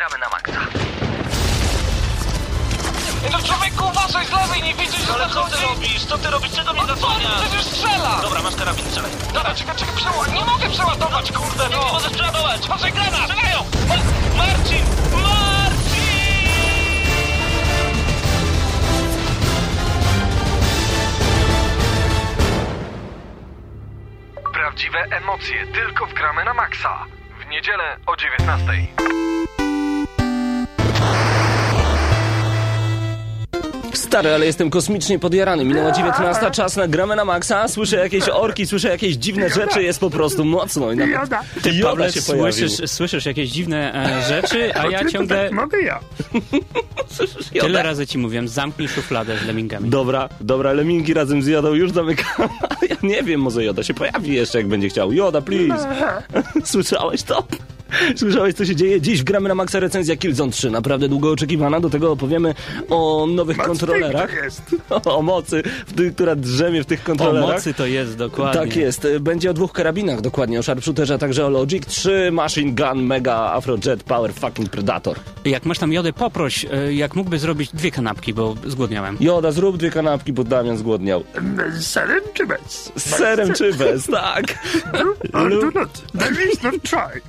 gramy na maksa. No człowieku, uważaj z lewej, nie widzisz, że Ale co zachodzi? ty robisz? Co ty robisz? Czego mnie No co, zasłaniasz? przecież strzela! Dobra, masz karabin, strzelaj. Dobra, czekaj, czekaj, przeładuj, nie mogę przeładować, kurde, Nie, no! nie możesz przeładować! Uważaj, granat! Strzelają! O, Marcin! Marcin! Prawdziwe emocje tylko w gramy na maksa. W niedzielę o 19. Stary, ale jestem kosmicznie podjarany. Minęła 19, czas na gramy na maksa. Słyszę jakieś orki, słyszę jakieś dziwne rzeczy, jest po prostu mocno. I na... Joda. Ty Joda Pawle, się pojawił. słyszysz, słyszysz jakieś dziwne e, rzeczy, a ja Tylko ciągle Tak mogę ja. Słyszysz Joda? tyle razy ci mówiłem, zamknij szufladę z lemmingami. Dobra, dobra, leminki razem z Jodą już zamykam. Ja nie wiem, może Joda się pojawi jeszcze, jak będzie chciał. Joda, please. Słyszałeś to? Słyszałeś, co się dzieje? Dziś w gramy na maksa recenzja Killzone 3. Naprawdę długo oczekiwana. Do tego opowiemy o nowych Moc kontrolerach. jest. O mocy, w ty, która drzemie w tych O kontrolerach. mocy to jest, dokładnie. Tak jest. Będzie o dwóch karabinach dokładnie, o Sharpshooterze, a także o Logic 3, Machine Gun, Mega, Afrojet, Power, fucking Predator. Jak masz tam jodę, poproś, e, jak mógłby zrobić dwie kanapki, bo zgłodniałem. Joda, zrób dwie kanapki, bo Damian zgłodniał. Z serem czy bez? Z serem czy bez, tak. Or do not. There is no try.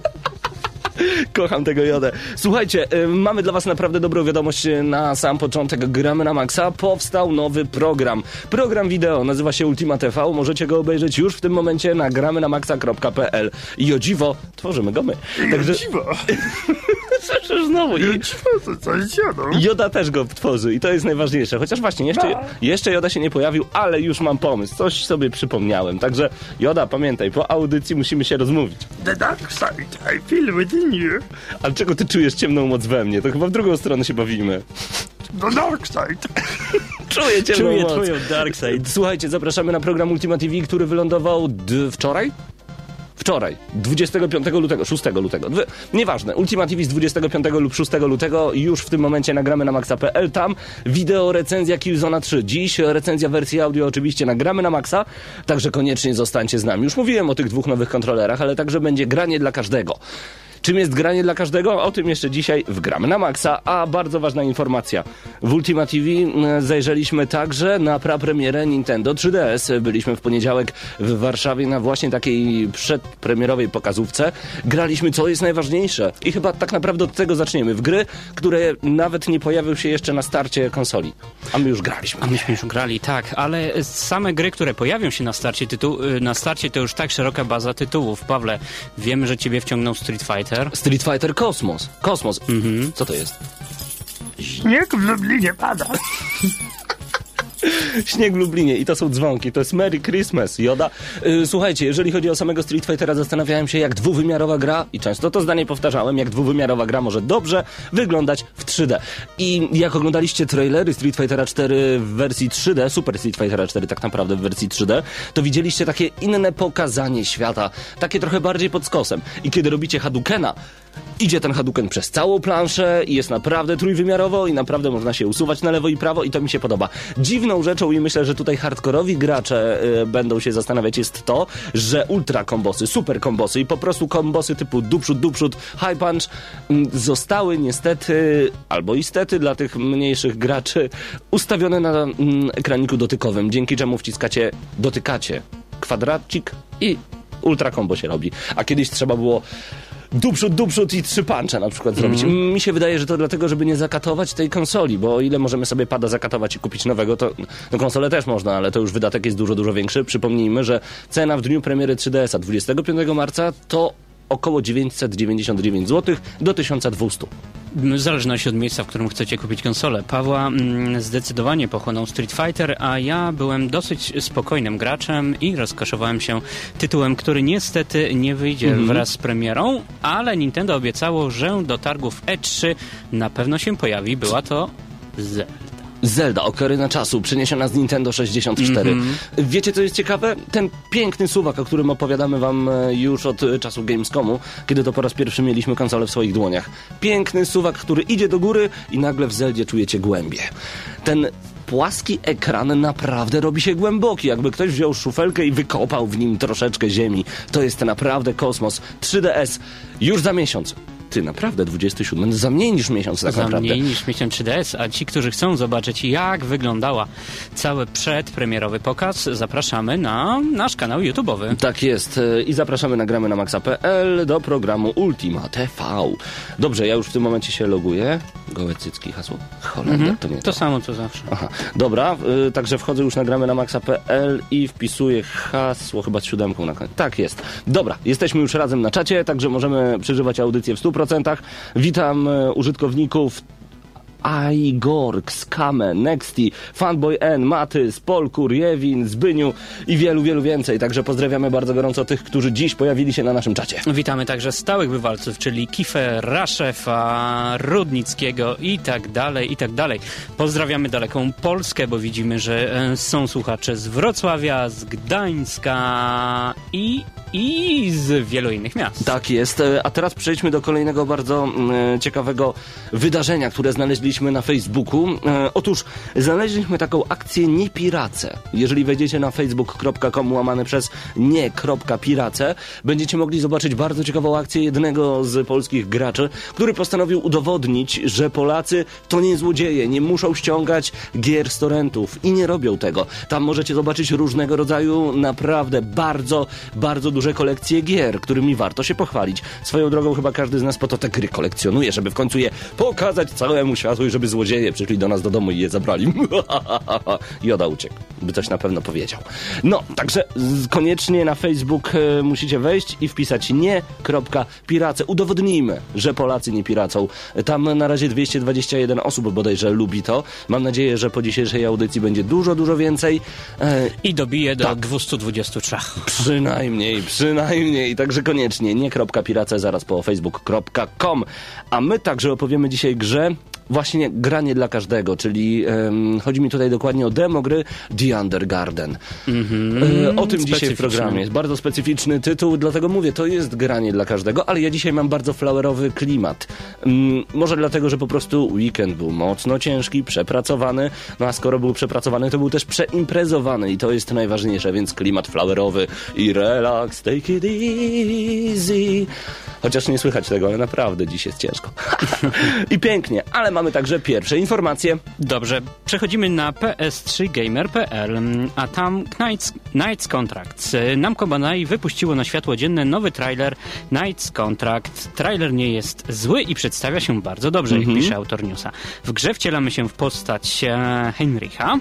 Kocham tego jodę. Słuchajcie, y, mamy dla was naprawdę dobrą wiadomość y, na sam początek. Gramy na Maxa. Powstał nowy program. Program wideo nazywa się Ultima TV. Możecie go obejrzeć już w tym momencie na gramynamaxa.pl. I o dziwo, tworzymy go my. Także Dziwo. słyszysz znowu. I coś zjadą. Joda też go tworzy i to jest najważniejsze. Chociaż właśnie jeszcze, jeszcze Joda się nie pojawił, ale już mam pomysł. Coś sobie przypomniałem. Także Joda, pamiętaj, po audycji musimy się rozmówić. The dark side I feel within you. Ale czego ty czujesz ciemną moc we mnie? To chyba w drugą stronę się bawimy. The dark side. Czuję ciemną Czuję moc. twoją dark side. Słuchajcie, zapraszamy na program Ultima TV, który wylądował d- wczoraj? Wczoraj, 25 lutego, 6 lutego, nieważne, Ultima TV z 25 lub 6 lutego, już w tym momencie nagramy na maxa.pl, tam wideo recenzja Killzona 3, dziś recenzja wersji audio oczywiście nagramy na maxa, także koniecznie zostańcie z nami. Już mówiłem o tych dwóch nowych kontrolerach, ale także będzie granie dla każdego. Czym jest granie dla każdego? O tym jeszcze dzisiaj w Gramy na Maxa. A bardzo ważna informacja. W Ultima TV mm, zajrzeliśmy także na prapremierę Nintendo 3DS. Byliśmy w poniedziałek w Warszawie na właśnie takiej przedpremierowej pokazówce. Graliśmy, co jest najważniejsze. I chyba tak naprawdę od tego zaczniemy. W gry, które nawet nie pojawiły się jeszcze na starcie konsoli. A my już graliśmy. A myśmy już grali, tak, ale same gry, które pojawią się na starcie, tytuł, y, na starcie to już tak szeroka baza tytułów. Pawle, wiemy, że ciebie wciągnął Street Fighter. Street Fighter Kosmos. Kosmos. Co to jest? Śnieg w Lublinie pada. Śnieg w Lublinie i to są dzwonki, to jest Merry Christmas, Joda. Yy, słuchajcie, jeżeli chodzi o samego Street Fightera, zastanawiałem się, jak dwuwymiarowa gra, i często to zdanie powtarzałem, jak dwuwymiarowa gra może dobrze wyglądać w 3D. I jak oglądaliście trailery Street Fightera 4 w wersji 3D, Super Street Fightera 4 tak naprawdę w wersji 3D, to widzieliście takie inne pokazanie świata, takie trochę bardziej pod skosem. I kiedy robicie Hadoukena, Idzie ten Hadouken przez całą planszę i jest naprawdę trójwymiarowo i naprawdę można się usuwać na lewo i prawo i to mi się podoba. Dziwną rzeczą i myślę, że tutaj hardkorowi gracze y, będą się zastanawiać jest to, że ultra kombosy, super kombosy i po prostu kombosy typu duprzód, duprzód, high punch mm, zostały niestety, albo istety dla tych mniejszych graczy ustawione na mm, ekraniku dotykowym, dzięki czemu wciskacie, dotykacie kwadracik i ultra combo się robi. A kiedyś trzeba było duprzód, duprzód i trzy puncze na przykład zrobić. Mi się wydaje, że to dlatego, żeby nie zakatować tej konsoli, bo o ile możemy sobie pada zakatować i kupić nowego, to no konsolę też można, ale to już wydatek jest dużo, dużo większy. Przypomnijmy, że cena w dniu premiery 3DS-a 25 marca to około 999 zł do 1200. W zależności od miejsca, w którym chcecie kupić konsolę. Pawła mm, zdecydowanie pochłonął Street Fighter, a ja byłem dosyć spokojnym graczem i rozkoszowałem się tytułem, który niestety nie wyjdzie wraz z premierą, ale Nintendo obiecało, że do targów E3 na pewno się pojawi. Była to Zelda. Zelda, Okarina Czasu, przeniesiona z Nintendo 64. Wiecie, co jest ciekawe? Ten piękny suwak, o którym opowiadamy wam e, już od e, czasu Gamescomu, kiedy to po raz pierwszy mieliśmy konsolę w swoich dłoniach. Piękny suwak, który idzie do góry i nagle w Zeldzie czujecie głębie. Ten płaski ekran naprawdę robi się głęboki, jakby ktoś wziął szufelkę i wykopał w nim troszeczkę ziemi. To jest naprawdę kosmos. 3DS już za miesiąc. Ty, naprawdę, 27, za mniej niż miesiąc tak za naprawdę. mniej niż miesiąc 3DS, a ci, którzy chcą zobaczyć, jak wyglądała cały przedpremierowy pokaz, zapraszamy na nasz kanał YouTube'owy. Tak jest. e, I zapraszamy na gramy na maxa.pl do programu Ultima TV. Dobrze, ja już w tym momencie się loguję. Gołe cycki, hasło. Holender, to nie To samo co zawsze. Aha, dobra, y, także wchodzę już na gramy na maxa.pl i wpisuję hasło chyba z siódemką na koniec. Tak jest. Dobra, jesteśmy już razem na czacie, także możemy przeżywać audycję w 100%. Witam y, użytkowników Igork, Skame, Nexty, Fanboy N, Matys, Polkur, Jewin, Zbyniu i wielu, wielu więcej. Także pozdrawiamy bardzo gorąco tych, którzy dziś pojawili się na naszym czacie. Witamy także stałych bywalców, czyli Kifę, Raszefa, Rudnickiego i tak dalej, i tak dalej. Pozdrawiamy daleką Polskę, bo widzimy, że e, są słuchacze z Wrocławia, z Gdańska i, i z wielu innych miast. Tak jest. E, A teraz przejdźmy do kolejnego bardzo mm, ciekawego wydarzenia, które znaleźliśmy na Facebooku. E, Otóż znaleźliśmy taką akcję Nie Pirace. Jeżeli wejdziecie na facebook.com łamane przez nie.pirace, będziecie mogli zobaczyć bardzo ciekawą akcję jednego z polskich graczy, który postanowił udowodnić, że Polacy to nie złodzieje, nie muszą ściągać gier z torrentów i nie robią tego. Tam możecie zobaczyć różnego rodzaju naprawdę bardzo, bardzo duże kolekcje gier, którymi warto się pochwalić. Swoją drogą chyba każdy z nas po to te gry kolekcjonuje, żeby w końcu je pokazać całemu światu i żeby złodzieje przyszli do nas do domu i je zabrali. Joda uciekł, by coś na pewno powiedział. No, także koniecznie na Facebook e, musicie wejść i wpisać nie.pirace. Udowodnijmy, że Polacy nie piracą. Tam na razie 221 osób bodajże lubi to. Mam nadzieję, że po dzisiejszej audycji będzie dużo, dużo więcej. E, I dobije do Tak. 223. Przynajmniej, przynajmniej. Także koniecznie nie.pirace zaraz po facebook.com. A my także opowiemy dzisiaj grze. Właśnie granie dla każdego, czyli em, chodzi mi tutaj dokładnie o demo gry The Undergarden. E, o tym dzisiaj w programie. Jest bardzo specyficzny tytuł, dlatego mówię, to jest granie dla każdego, ale ja dzisiaj mam bardzo flowerowy klimat. Mm, może dlatego, że po prostu weekend był mocno ciężki, przepracowany, no a skoro był przepracowany, to był też przeimprezowany i to jest najważniejsze, więc klimat flowerowy i relax, take it easy. Chociaż nie słychać tego, ale naprawdę dziś jest ciężko. I pięknie, ale mamy także pierwsze informacje. Dobrze, przechodzimy na ps3gamer.pl, a tam Knights, Knights Contracts. Namco Bandai wypuściło na światło dzienne nowy trailer Knights Contract. Trailer nie jest zły i przedstawia się bardzo dobrze, jak pisze autor newsa. W grze wcielamy się w postać e, Heinricha,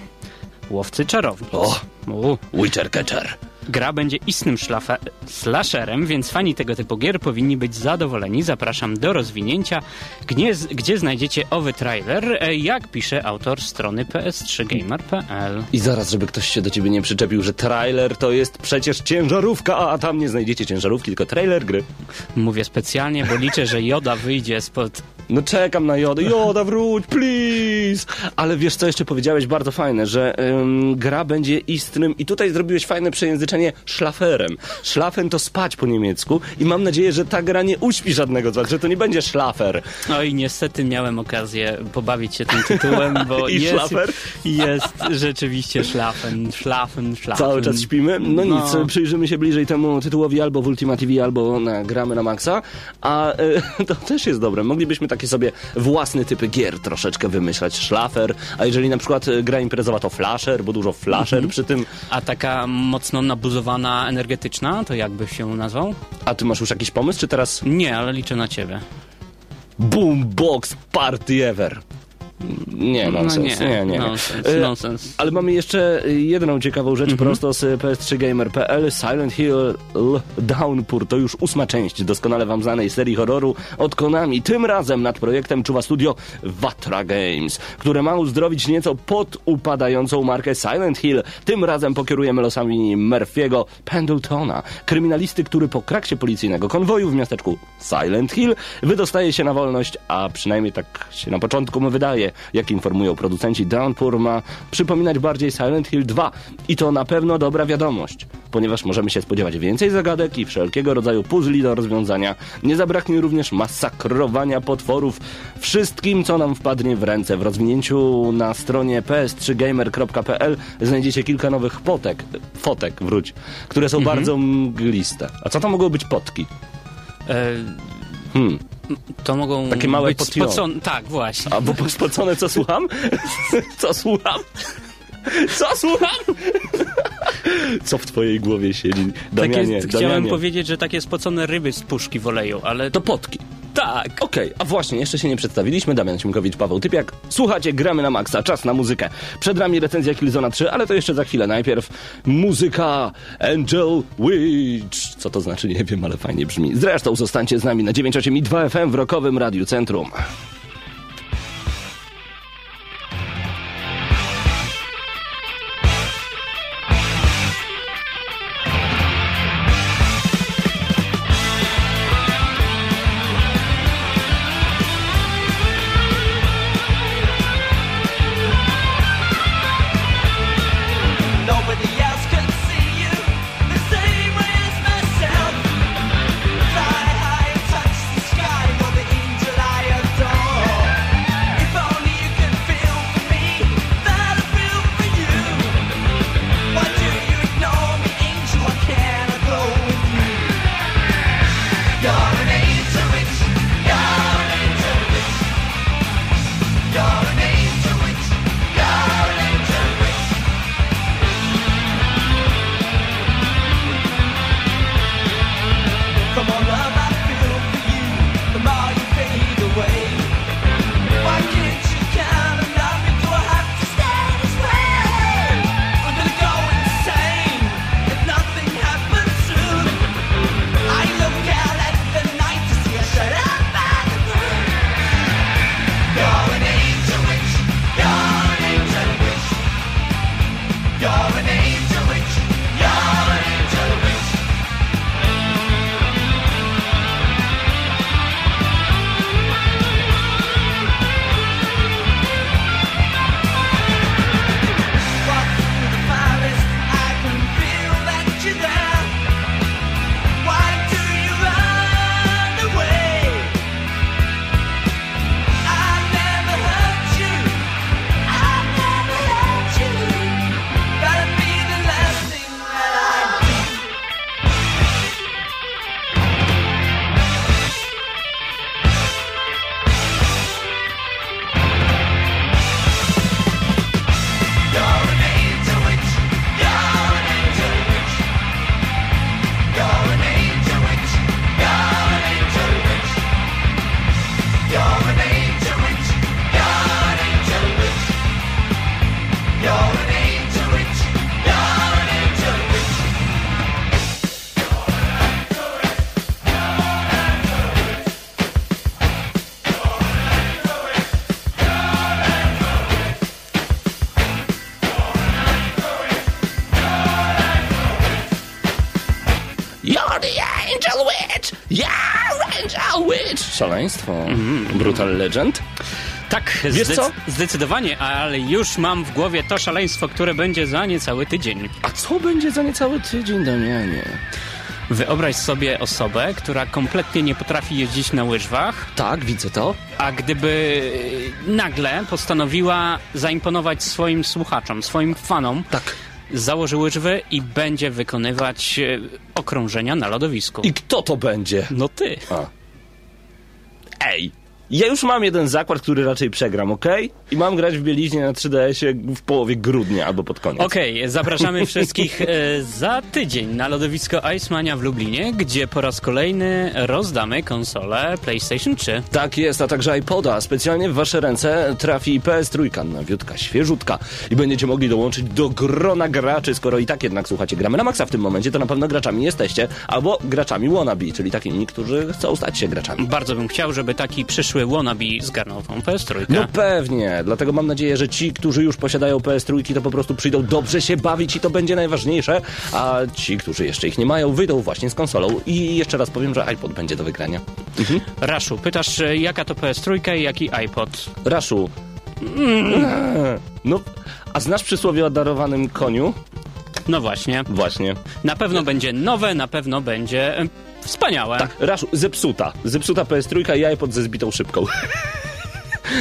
łowcy czarownic. O. U. Witcher Catcher. Gra będzie istnym szlafe- slasherem, więc fani tego typu gier powinni być zadowoleni. Zapraszam do rozwinięcia, gdzie, gdzie znajdziecie owy trailer, e, jak pisze autor strony ps3gamer.pl. I zaraz, żeby ktoś się do ciebie nie przyczepił, że trailer to jest przecież ciężarówka, a tam nie znajdziecie ciężarówki, tylko trailer gry. Mówię specjalnie, bo liczę, że Joda wyjdzie spod... No czekam na Jodę. Joda, wróć, please! Ale wiesz, co jeszcze powiedziałeś bardzo fajne, że ym, gra będzie istnym i tutaj zrobiłeś fajne przejęzyczenie szlaferem. Szlafen to spać po niemiecku i mam nadzieję, że ta gra nie uśpi żadnego z was, że to nie będzie szlafer. No i niestety miałem okazję pobawić się tym tytułem, bo I jest, szlafer? jest rzeczywiście szlafen, szlafen, szlafen. Cały czas śpimy. No, No. nic, przyjrzymy się bliżej temu tytułowi albo w Ultima TV, albo na gramy na maksa. A y, to też jest dobre. Moglibyśmy takie sobie własne typy gier troszeczkę wymyślać. Szlafer, a jeżeli na przykład y, gra imprezowa to flasher, bo dużo flasher Mhm. przy tym. A taka mocno nabuzowana, energetyczna, to jakby się nazwał? A ty masz już jakiś pomysł, czy teraz Nie, ale liczę na ciebie. Boombox Party Ever? Nie, nonsens. no nie, nie, nie. nonsens, E, nonsens. Ale mamy jeszcze jedną ciekawą rzecz prosto z ps3gamer.pl Silent Hill Downpour to już ósma część doskonale wam znanej serii horroru od Konami. Tym razem nad projektem czuwa studio Vatra Games, które ma uzdrowić nieco podupadającą markę Silent Hill. Tym razem pokierujemy losami Murphy'ego Pendletona, kryminalisty, który po kraksie policyjnego konwoju w miasteczku Silent Hill wydostaje się na wolność, a przynajmniej tak się na początku mu wydaje, jak informują producenci Downpour ma przypominać bardziej Silent Hill 2 i to na pewno dobra wiadomość, ponieważ możemy się spodziewać więcej zagadek i wszelkiego rodzaju puzli do rozwiązania. Nie zabraknie również masakrowania potworów wszystkim, co nam wpadnie w ręce. W rozwinięciu na stronie ps3gamer.pl znajdziecie kilka nowych potek, fotek, wróć, które są bardzo mgliste. A co to mogą być potki? E, Hmm. To mogą Takie małe być spocone. Tak, właśnie. A bo spocone co słucham? Co słucham? Co słucham? Co w twojej głowie siedzi? Damianie, Takie, chciałem Damianie. powiedzieć, że takie spocone ryby z puszki w oleju, ale To potki. Tak. Okej, a właśnie, jeszcze się nie przedstawiliśmy. Damian Siemkowicz, Paweł Typiak. Słuchacie, gramy na maksa, czas na muzykę. Przed nami recenzja Killzona 3, ale to jeszcze za chwilę. Najpierw muzyka Angel Witch. Co to znaczy, nie wiem, ale fajnie brzmi. Zresztą zostańcie z nami na 9.8 i 2 FM w Rokowym Radiu Centrum. Szaleństwo. Brutal Legend. Tak, Wiesz co? zdecydowanie, ale już mam w głowie to szaleństwo, które będzie za niecały tydzień. A co będzie za niecały tydzień, Damianie? Wyobraź sobie osobę, która kompletnie nie potrafi jeździć na łyżwach, Tak, widzę to. a gdyby nagle postanowiła zaimponować swoim słuchaczom, swoim fanom, Tak. założy łyżwy i będzie wykonywać e, okrążenia na lodowisku. I kto to będzie? No ty. A. A. Ja już mam jeden zakład, który raczej przegram, okej? I mam grać w bieliźnie na 3DS-ie w połowie grudnia albo pod koniec. Okej, zapraszamy wszystkich e, za tydzień na lodowisko Icemania w Lublinie, gdzie po raz kolejny rozdamy konsolę PlayStation 3. Tak jest, a także iPoda. Specjalnie w wasze ręce trafi PS3, nowiutka, świeżutka i będziecie mogli dołączyć do grona graczy. Skoro i tak jednak słuchacie gramy na maksa w tym momencie, to na pewno graczami jesteście, albo graczami wannabe, czyli takimi, którzy chcą stać się graczami. Bardzo bym chciał, żeby taki przyszły wannabe zgarnął tą PS3. No pewnie, dlatego mam nadzieję, że ci, którzy już posiadają PS3, to po prostu przyjdą dobrze się bawić i to będzie najważniejsze, a ci, którzy jeszcze ich nie mają, wyjdą właśnie z konsolą i jeszcze raz powiem, że iPod będzie do wygrania. Mhm. Raszu, pytasz, e, jaka to PS3 i jaki iPod? Raszu. No, a znasz przysłowie o darowanym koniu? No właśnie. Właśnie. Na pewno będzie nowe, na pewno będzie e, wspaniałe. Tak, Raszu, zepsuta. Zepsuta PS3 i iPod ze zbitą szybką.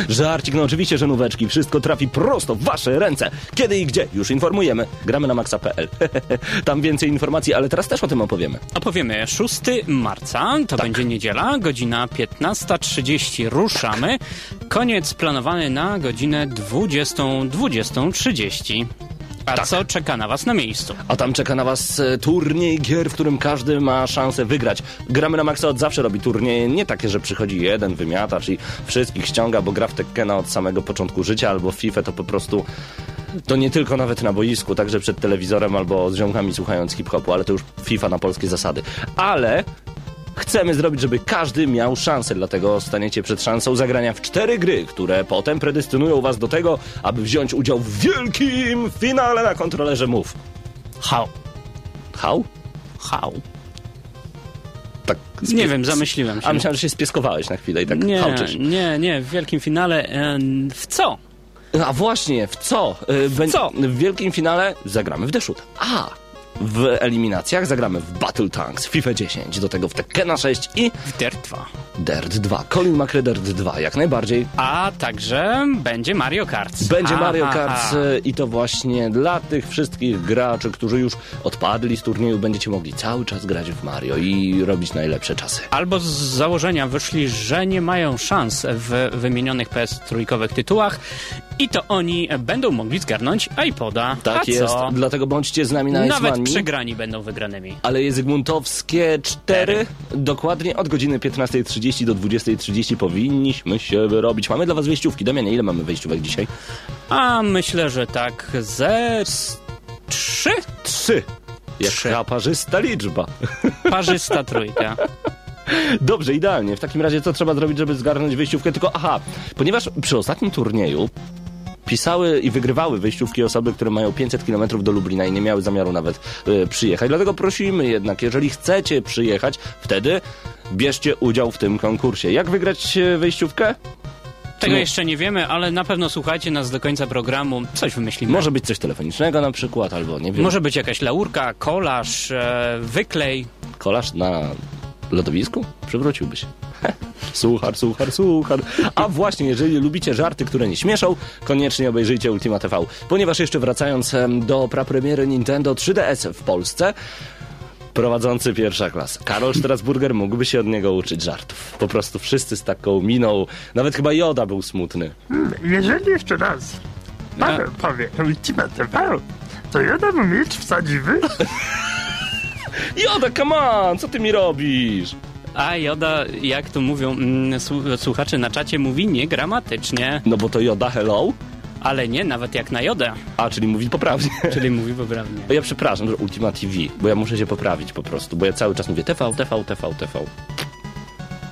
Żarcik, no oczywiście, że nóweczki. Wszystko trafi prosto w wasze ręce. Kiedy i gdzie? Już informujemy. Gramy na maxa.pl. Tam więcej informacji, ale teraz też o tym opowiemy. Opowiemy 6 marca, to będzie niedziela, godzina 15.30 ruszamy. Koniec planowany na godzinę 20.20.30. A co czeka na was na miejscu? A tam czeka na was e, turniej gier, w którym każdy ma szansę wygrać. Gramy na Maxa od zawsze robi turnieje, nie takie, że przychodzi jeden wymiatacz i wszystkich ściąga, bo gra w Tekkena od samego początku życia, albo w FIFA to po prostu... To nie tylko nawet na boisku, także przed telewizorem albo z ziomkami słuchając hip-hopu, ale to już FIFA na polskie zasady. Ale chcemy zrobić, żeby każdy miał szansę, dlatego staniecie przed szansą zagrania w cztery gry, które potem predestynują was do tego, aby wziąć udział w wielkim finale na kontrolerze MOVE. How? How? How? Tak. Nie wiem, zamyśliłem się. A myślałem, że się spieskowałeś na chwilę i tak Nie, hałczysz. nie, nie, w wielkim finale e, w co? A właśnie, w co? Y, bę- co? W wielkim finale zagramy w Deszut. A! W eliminacjach zagramy w Battle Tanks, FIFA 10, do tego w Tekkena 6 i W Dirt 2. Dirt 2. Colin McRae Dirt 2, jak najbardziej. A także będzie Mario Kart. Będzie Aha, Mario Kart y, i to właśnie dla tych wszystkich graczy, którzy już odpadli z turnieju, będziecie mogli cały czas grać w Mario i robić najlepsze czasy. Albo z założenia wyszli, że nie mają szans w wymienionych PS trójkowych tytułach i to oni będą mogli zgarnąć iPoda. Tak A jest, co? dlatego bądźcie z nami na Nawet przegrani będą wygranymi. Ale jest Zygmuntowskie 4. Dokładnie od godziny 15.30 do 20.30 powinniśmy się wyrobić. Mamy dla was wejściówki. Damianie, ile mamy wejściówek dzisiaj? A myślę, że tak ze trzy? Trzy. Trzy. Jaka parzysta liczba. Parzysta trójka. Dobrze, idealnie. W takim razie co trzeba zrobić, żeby zgarnąć wejściówkę? Tylko aha, ponieważ przy ostatnim turnieju pisały i wygrywały wejściówki osoby, które mają 500 km do Lublina i nie miały zamiaru nawet e, przyjechać. Dlatego prosimy jednak, jeżeli chcecie przyjechać, wtedy bierzcie udział w tym konkursie. Jak wygrać e, wejściówkę? Tego No. jeszcze nie wiemy, ale na pewno słuchajcie nas do końca programu. Coś wymyślimy. Może być coś telefonicznego na przykład, albo nie wiem, Może być jakaś laurka, kolaż, e, wyklej. kolaż na lodowisku? Przywróciłby się. Suchar, suchar, suchar. A właśnie, jeżeli lubicie żarty, które nie śmieszą, koniecznie obejrzyjcie Ultima TV. Ponieważ jeszcze wracając do prapremiery Nintendo 3DS w Polsce, prowadzący pierwsza klasa. Karol Strasburger mógłby się od niego uczyć żartów. Po prostu wszyscy z taką miną. Nawet chyba Joda był smutny. Hmm, Jeżeli jeszcze raz Paweł powie Ultima TV, to ja dam miecz wsadziwy Joda, come on, co ty mi robisz? A Joda, jak to mówią mm, słu- słuchacze na czacie, mówi niegramatycznie. No bo to Joda, hello? Ale nie, nawet jak na Jodę. A, czyli mówi poprawnie. Czyli mówi poprawnie. Ja przepraszam, że Ultima TV, bo ja muszę się poprawić po prostu, bo ja cały czas mówię TV, TV, TV, TV.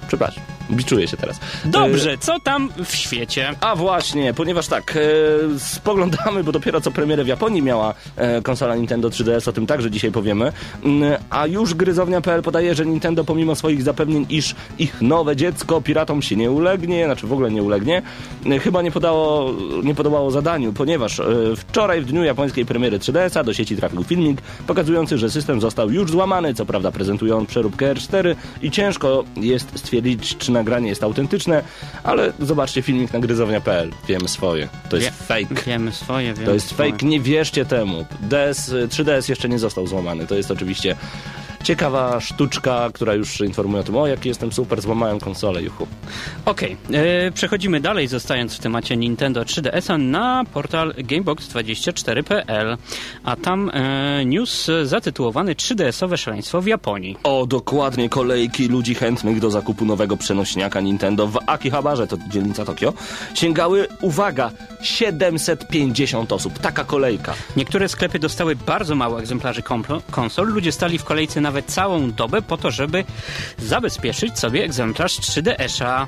Przepraszam, biczuję się teraz. E, Dobrze, co tam w świecie? A właśnie, ponieważ tak, e, spoglądamy, bo dopiero co premierę w Japonii miała e, konsola Nintendo 3DS, o tym także dzisiaj powiemy. Mm, a już gryzownia.pl podaje, że Nintendo pomimo swoich zapewnień, iż ich nowe dziecko piratom się nie ulegnie, znaczy w ogóle nie ulegnie, e, chyba nie podało, nie podobało zadaniu, ponieważ e, wczoraj w dniu japońskiej premiery 3DS-a do sieci trafił filmik pokazujący, że system został już złamany, co prawda prezentuje on przeróbkę R4 i ciężko jest stwierdzić, czy nagranie jest autentyczne, ale zobaczcie filmik na gryzownia.pl. Wiemy swoje. To jest Wie- fake. Wiemy swoje, wiemy To jest swoje. fake, nie wierzcie temu. DS, y, 3DS jeszcze nie został złamany. To jest oczywiście ciekawa sztuczka, która już informuje o tym, o jaki jestem super, złamałem konsolę, juchu. Okej, e, przechodzimy dalej, zostając w temacie Nintendo 3DS-a na portal Gamebox24.pl, a tam e, news zatytułowany 3DS-owe szaleństwo w Japonii. O, dokładnie, kolejki ludzi chętnych do zakupu nowego przenośniaka Nintendo w Akihabarze, to dzielnica Tokio, sięgały, uwaga, 750 osób. Taka kolejka. Niektóre sklepy dostały bardzo mało egzemplarzy konsol, ludzie stali w kolejce nawet całą dobę po to, żeby zabezpieczyć sobie egzemplarz 3DS-a,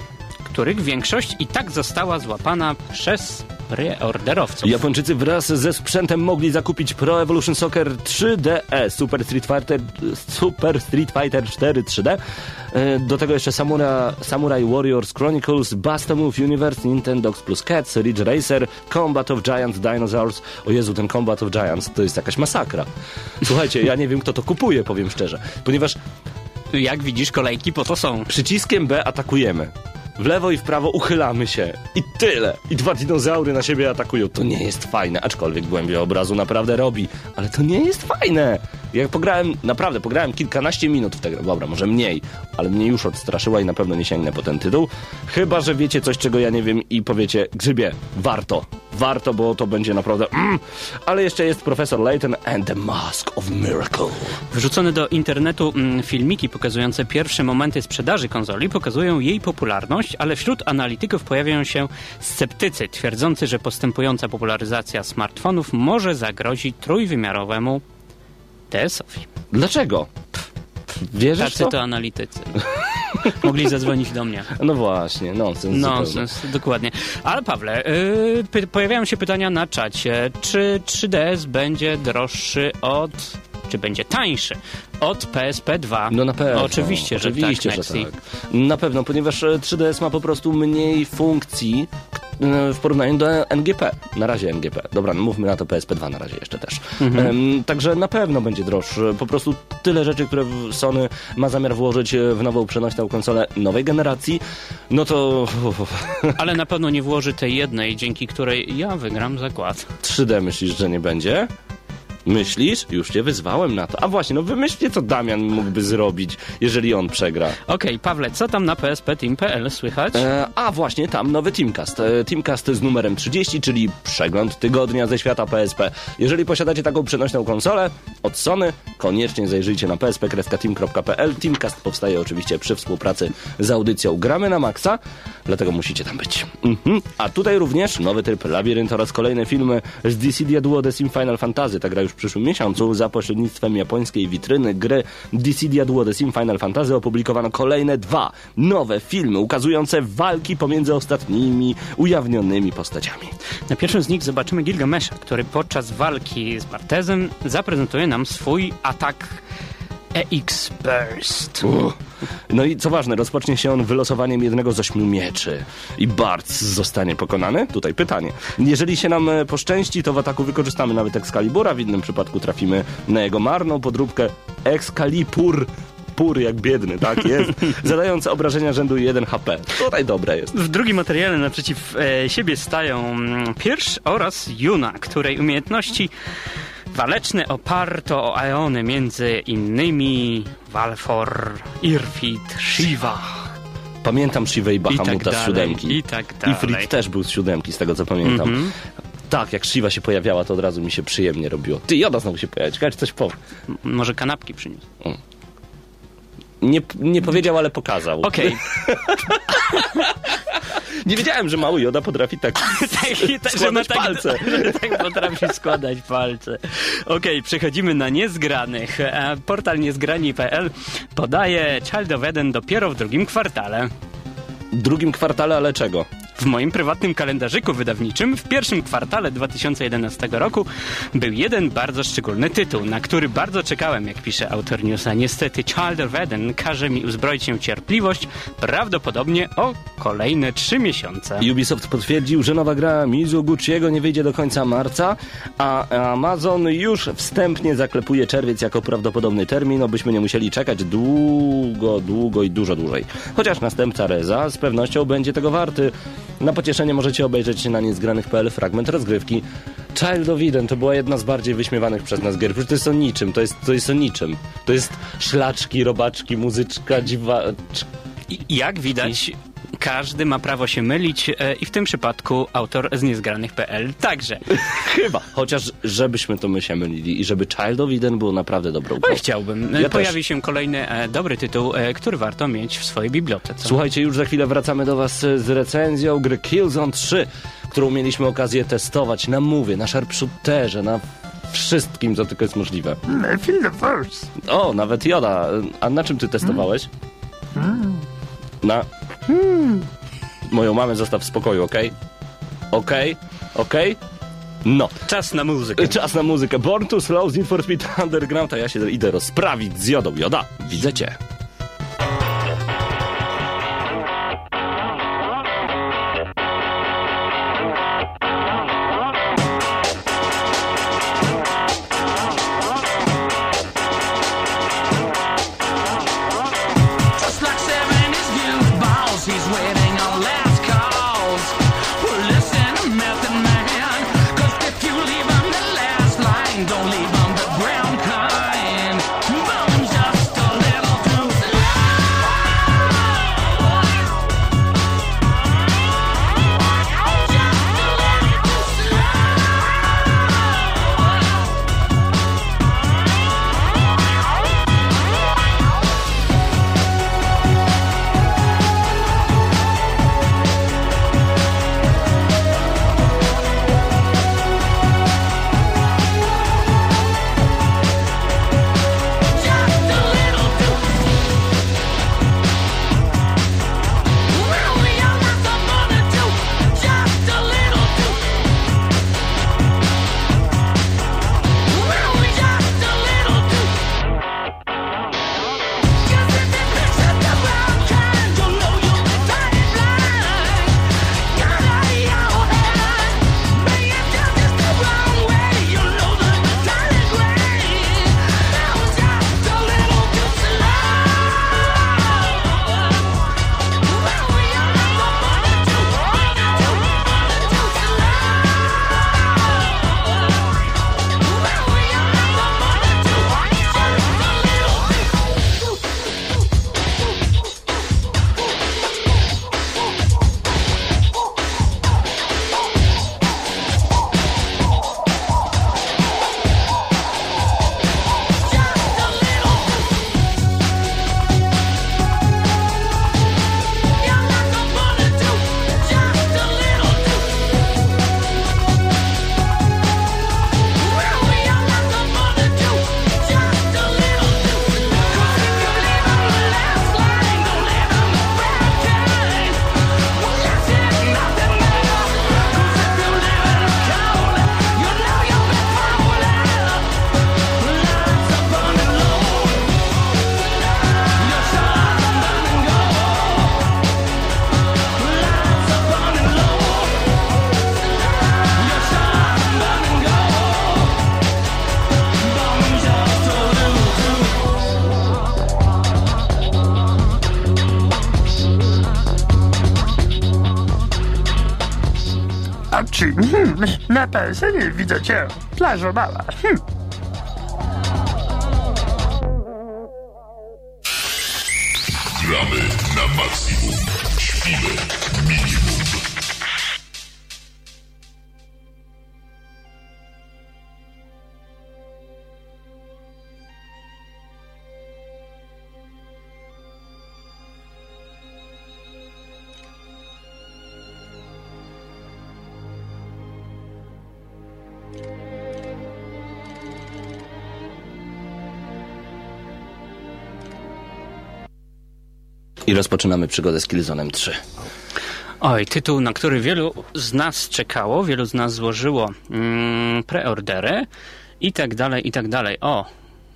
których większość i tak została złapana przez preorderowców. Japończycy wraz ze sprzętem mogli zakupić Pro Evolution Soccer 3DS, Super Street Fighter, Super Street Fighter 4 3D. E, Do tego jeszcze Samura, Samurai Warriors Chronicles, Basta Move Universe, Nintendox plus Cats, Ridge Racer, Combat of Giants, Dinosaurs. O Jezu, ten Combat of Giants to jest jakaś masakra. Słuchajcie, ja nie wiem kto to kupuje, powiem szczerze. Ponieważ Jak widzisz, kolejki po to są. przyciskiem B atakujemy. W lewo i w prawo uchylamy się. I tyle. I dwa dinozaury na siebie atakują. To nie jest fajne, aczkolwiek głębia obrazu naprawdę robi. Ale to nie jest fajne. Jak pograłem, naprawdę, pograłem kilkanaście minut w tę grę. Dobra, może mniej, ale mnie już odstraszyła i na pewno nie sięgnę po ten tytuł. Chyba, że wiecie coś, czego ja nie wiem i powiecie, Grzybie, warto. Warto, bo to będzie naprawdę mm. Ale jeszcze jest Profesor Layton and the Mask of Miracle. Wrzucone do internetu mm, filmiki pokazujące pierwsze momenty sprzedaży konsoli pokazują jej popularność, ale wśród analityków pojawiają się sceptycy twierdzący, że postępująca popularyzacja smartfonów może zagrozić trójwymiarowemu DS-owi. Dlaczego? Wierzysz Tacy to? to analitycy. Mogli zadzwonić do mnie. No właśnie, nonsens. zupełnie. Nonsens, dokładnie. Ale Pawle, yy, pojawiają się pytania na czacie. Czy 3DS będzie droższy od... czy będzie tańszy od PSP 2? No na pewno. Oczywiście, Oczywiście, że tak, że Nexi. tak. Na pewno, ponieważ e, 3DS ma po prostu mniej funkcji w porównaniu do NGP. Na razie NGP. Dobra, no mówmy na to PSP2 na razie jeszcze też. Mhm. Także na pewno będzie droższy. Po prostu tyle rzeczy, które Sony ma zamiar włożyć e, w nową przenośną konsolę nowej generacji, no to Ale na pewno nie włoży tej jednej, dzięki której ja wygram zakład. 3D myślisz, że nie będzie? Myślisz? Już cię wyzwałem na to. A właśnie, no wymyślcie, co Damian mógłby zrobić, jeżeli on przegra. Okej, Pawle, co tam na PSP Team.pl słychać? E, a właśnie tam nowy Teamcast. E, Teamcast z numerem 30, czyli przegląd tygodnia ze świata PSP. Jeżeli posiadacie taką przenośną konsolę od Sony, koniecznie zajrzyjcie na psp-team.pl. Teamcast powstaje oczywiście przy współpracy z audycją Gramy na Maxa, dlatego musicie tam być. Mhm. A tutaj również nowy tryb Labirynt oraz kolejne filmy z Dissidia Duo The Sim Final Fantasy. Ta gra już w przyszłym miesiącu za pośrednictwem japońskiej witryny gry Dissidia Duo The Sim Final Fantasy opublikowano kolejne dwa nowe filmy ukazujące walki pomiędzy ostatnimi ujawnionymi postaciami. Na pierwszym z nich zobaczymy Gilgamesha, który podczas walki z Bartezem zaprezentuje nam swój atak EX Burst. Uff. No i co ważne, rozpocznie się on wylosowaniem jednego z ośmiu mieczy. I Bartz zostanie pokonany? Tutaj pytanie. Jeżeli się nam e, poszczęści, to w ataku wykorzystamy nawet Excalibura, w innym przypadku trafimy na jego marną podróbkę Excalibur. Pur jak biedny, tak jest. Zadając obrażenia rzędu 1 HP. Tutaj dobre jest. W drugim materiale naprzeciw e, siebie stają mm, Pierś oraz Juna, której umiejętności waleczne oparto o aeony, między innymi Valfor, Irfit, Shiva Pamiętam Shivę i i tak Bahamuta z siódemki. i tak dalej. Ifrit też był z siódemki, z tego co pamiętam. Mhm. Tak, jak Shiva się pojawiała, to od razu mi się przyjemnie robiło. Ty, Joda znowu się pojawia. Ciekawe, czy coś powie. M- Może kanapki przyniósł. Nie, nie powiedział, ale pokazał. Okej, Nie wiedziałem, że mały Joda potrafi tak tak, tak, składać tak, palce. że tak potrafi składać palce. Okej, przechodzimy na niezgranych. E, Portal niezgrani.pl podaje Child of Eden dopiero w drugim kwartale. W drugim kwartale, ale czego? W moim prywatnym kalendarzyku wydawniczym w pierwszym kwartale 2011 roku był jeden bardzo szczególny tytuł, na który bardzo czekałem, jak pisze autor newsa. Niestety Child of Eden każe mi uzbroić się w cierpliwość prawdopodobnie o kolejne trzy miesiące. Ubisoft potwierdził, że nowa gra Mizuguchiego nie wyjdzie do końca marca, a Amazon już wstępnie zaklepuje czerwiec jako prawdopodobny termin, obyśmy nie musieli czekać długo, długo i dużo dłużej. Chociaż następca Reza z pewnością będzie tego warty. Na pocieszenie możecie obejrzeć na niezgranych.pl fragment rozgrywki. Child of Eden to była jedna z bardziej wyśmiewanych przez nas gier. To jest o niczym, to jest, to jest o niczym. To jest szlaczki, robaczki, muzyczka, dziwa... I jak widać, każdy ma prawo się mylić e, i w tym przypadku autor z niezgranych.pl także. Chyba. Chociaż żebyśmy to my się mylili i żeby Child of Eden było naprawdę dobrą grą. Chciałbym. E, Ja Pojawi też. się kolejny e, dobry tytuł, e, który warto mieć w swojej bibliotece. Słuchajcie, już za chwilę wracamy do Was z recenzją gry Killzone 3, którą mieliśmy okazję testować na Mowie, na Sharpshooterze, na wszystkim, co tylko jest możliwe. I feel the force. O, nawet Joda. A na czym Ty testowałeś? Na... Moją mamę zostaw w spokoju, okej? Okej? Okej? No. Czas na muzykę. Czas na muzykę. Born to Slow z Need for Speed Underground, a ja się idę rozprawić z Jodą. Joda, widzę Cię. PSN widzę cię. Plażo. Hmm. Gramy na maksimum. Śpimy minimum. I rozpoczynamy przygodę z Killzone'em 3. Oj, tytuł, na który wielu z nas czekało, wielu z nas złożyło mm, preordery i tak dalej, i tak dalej. O,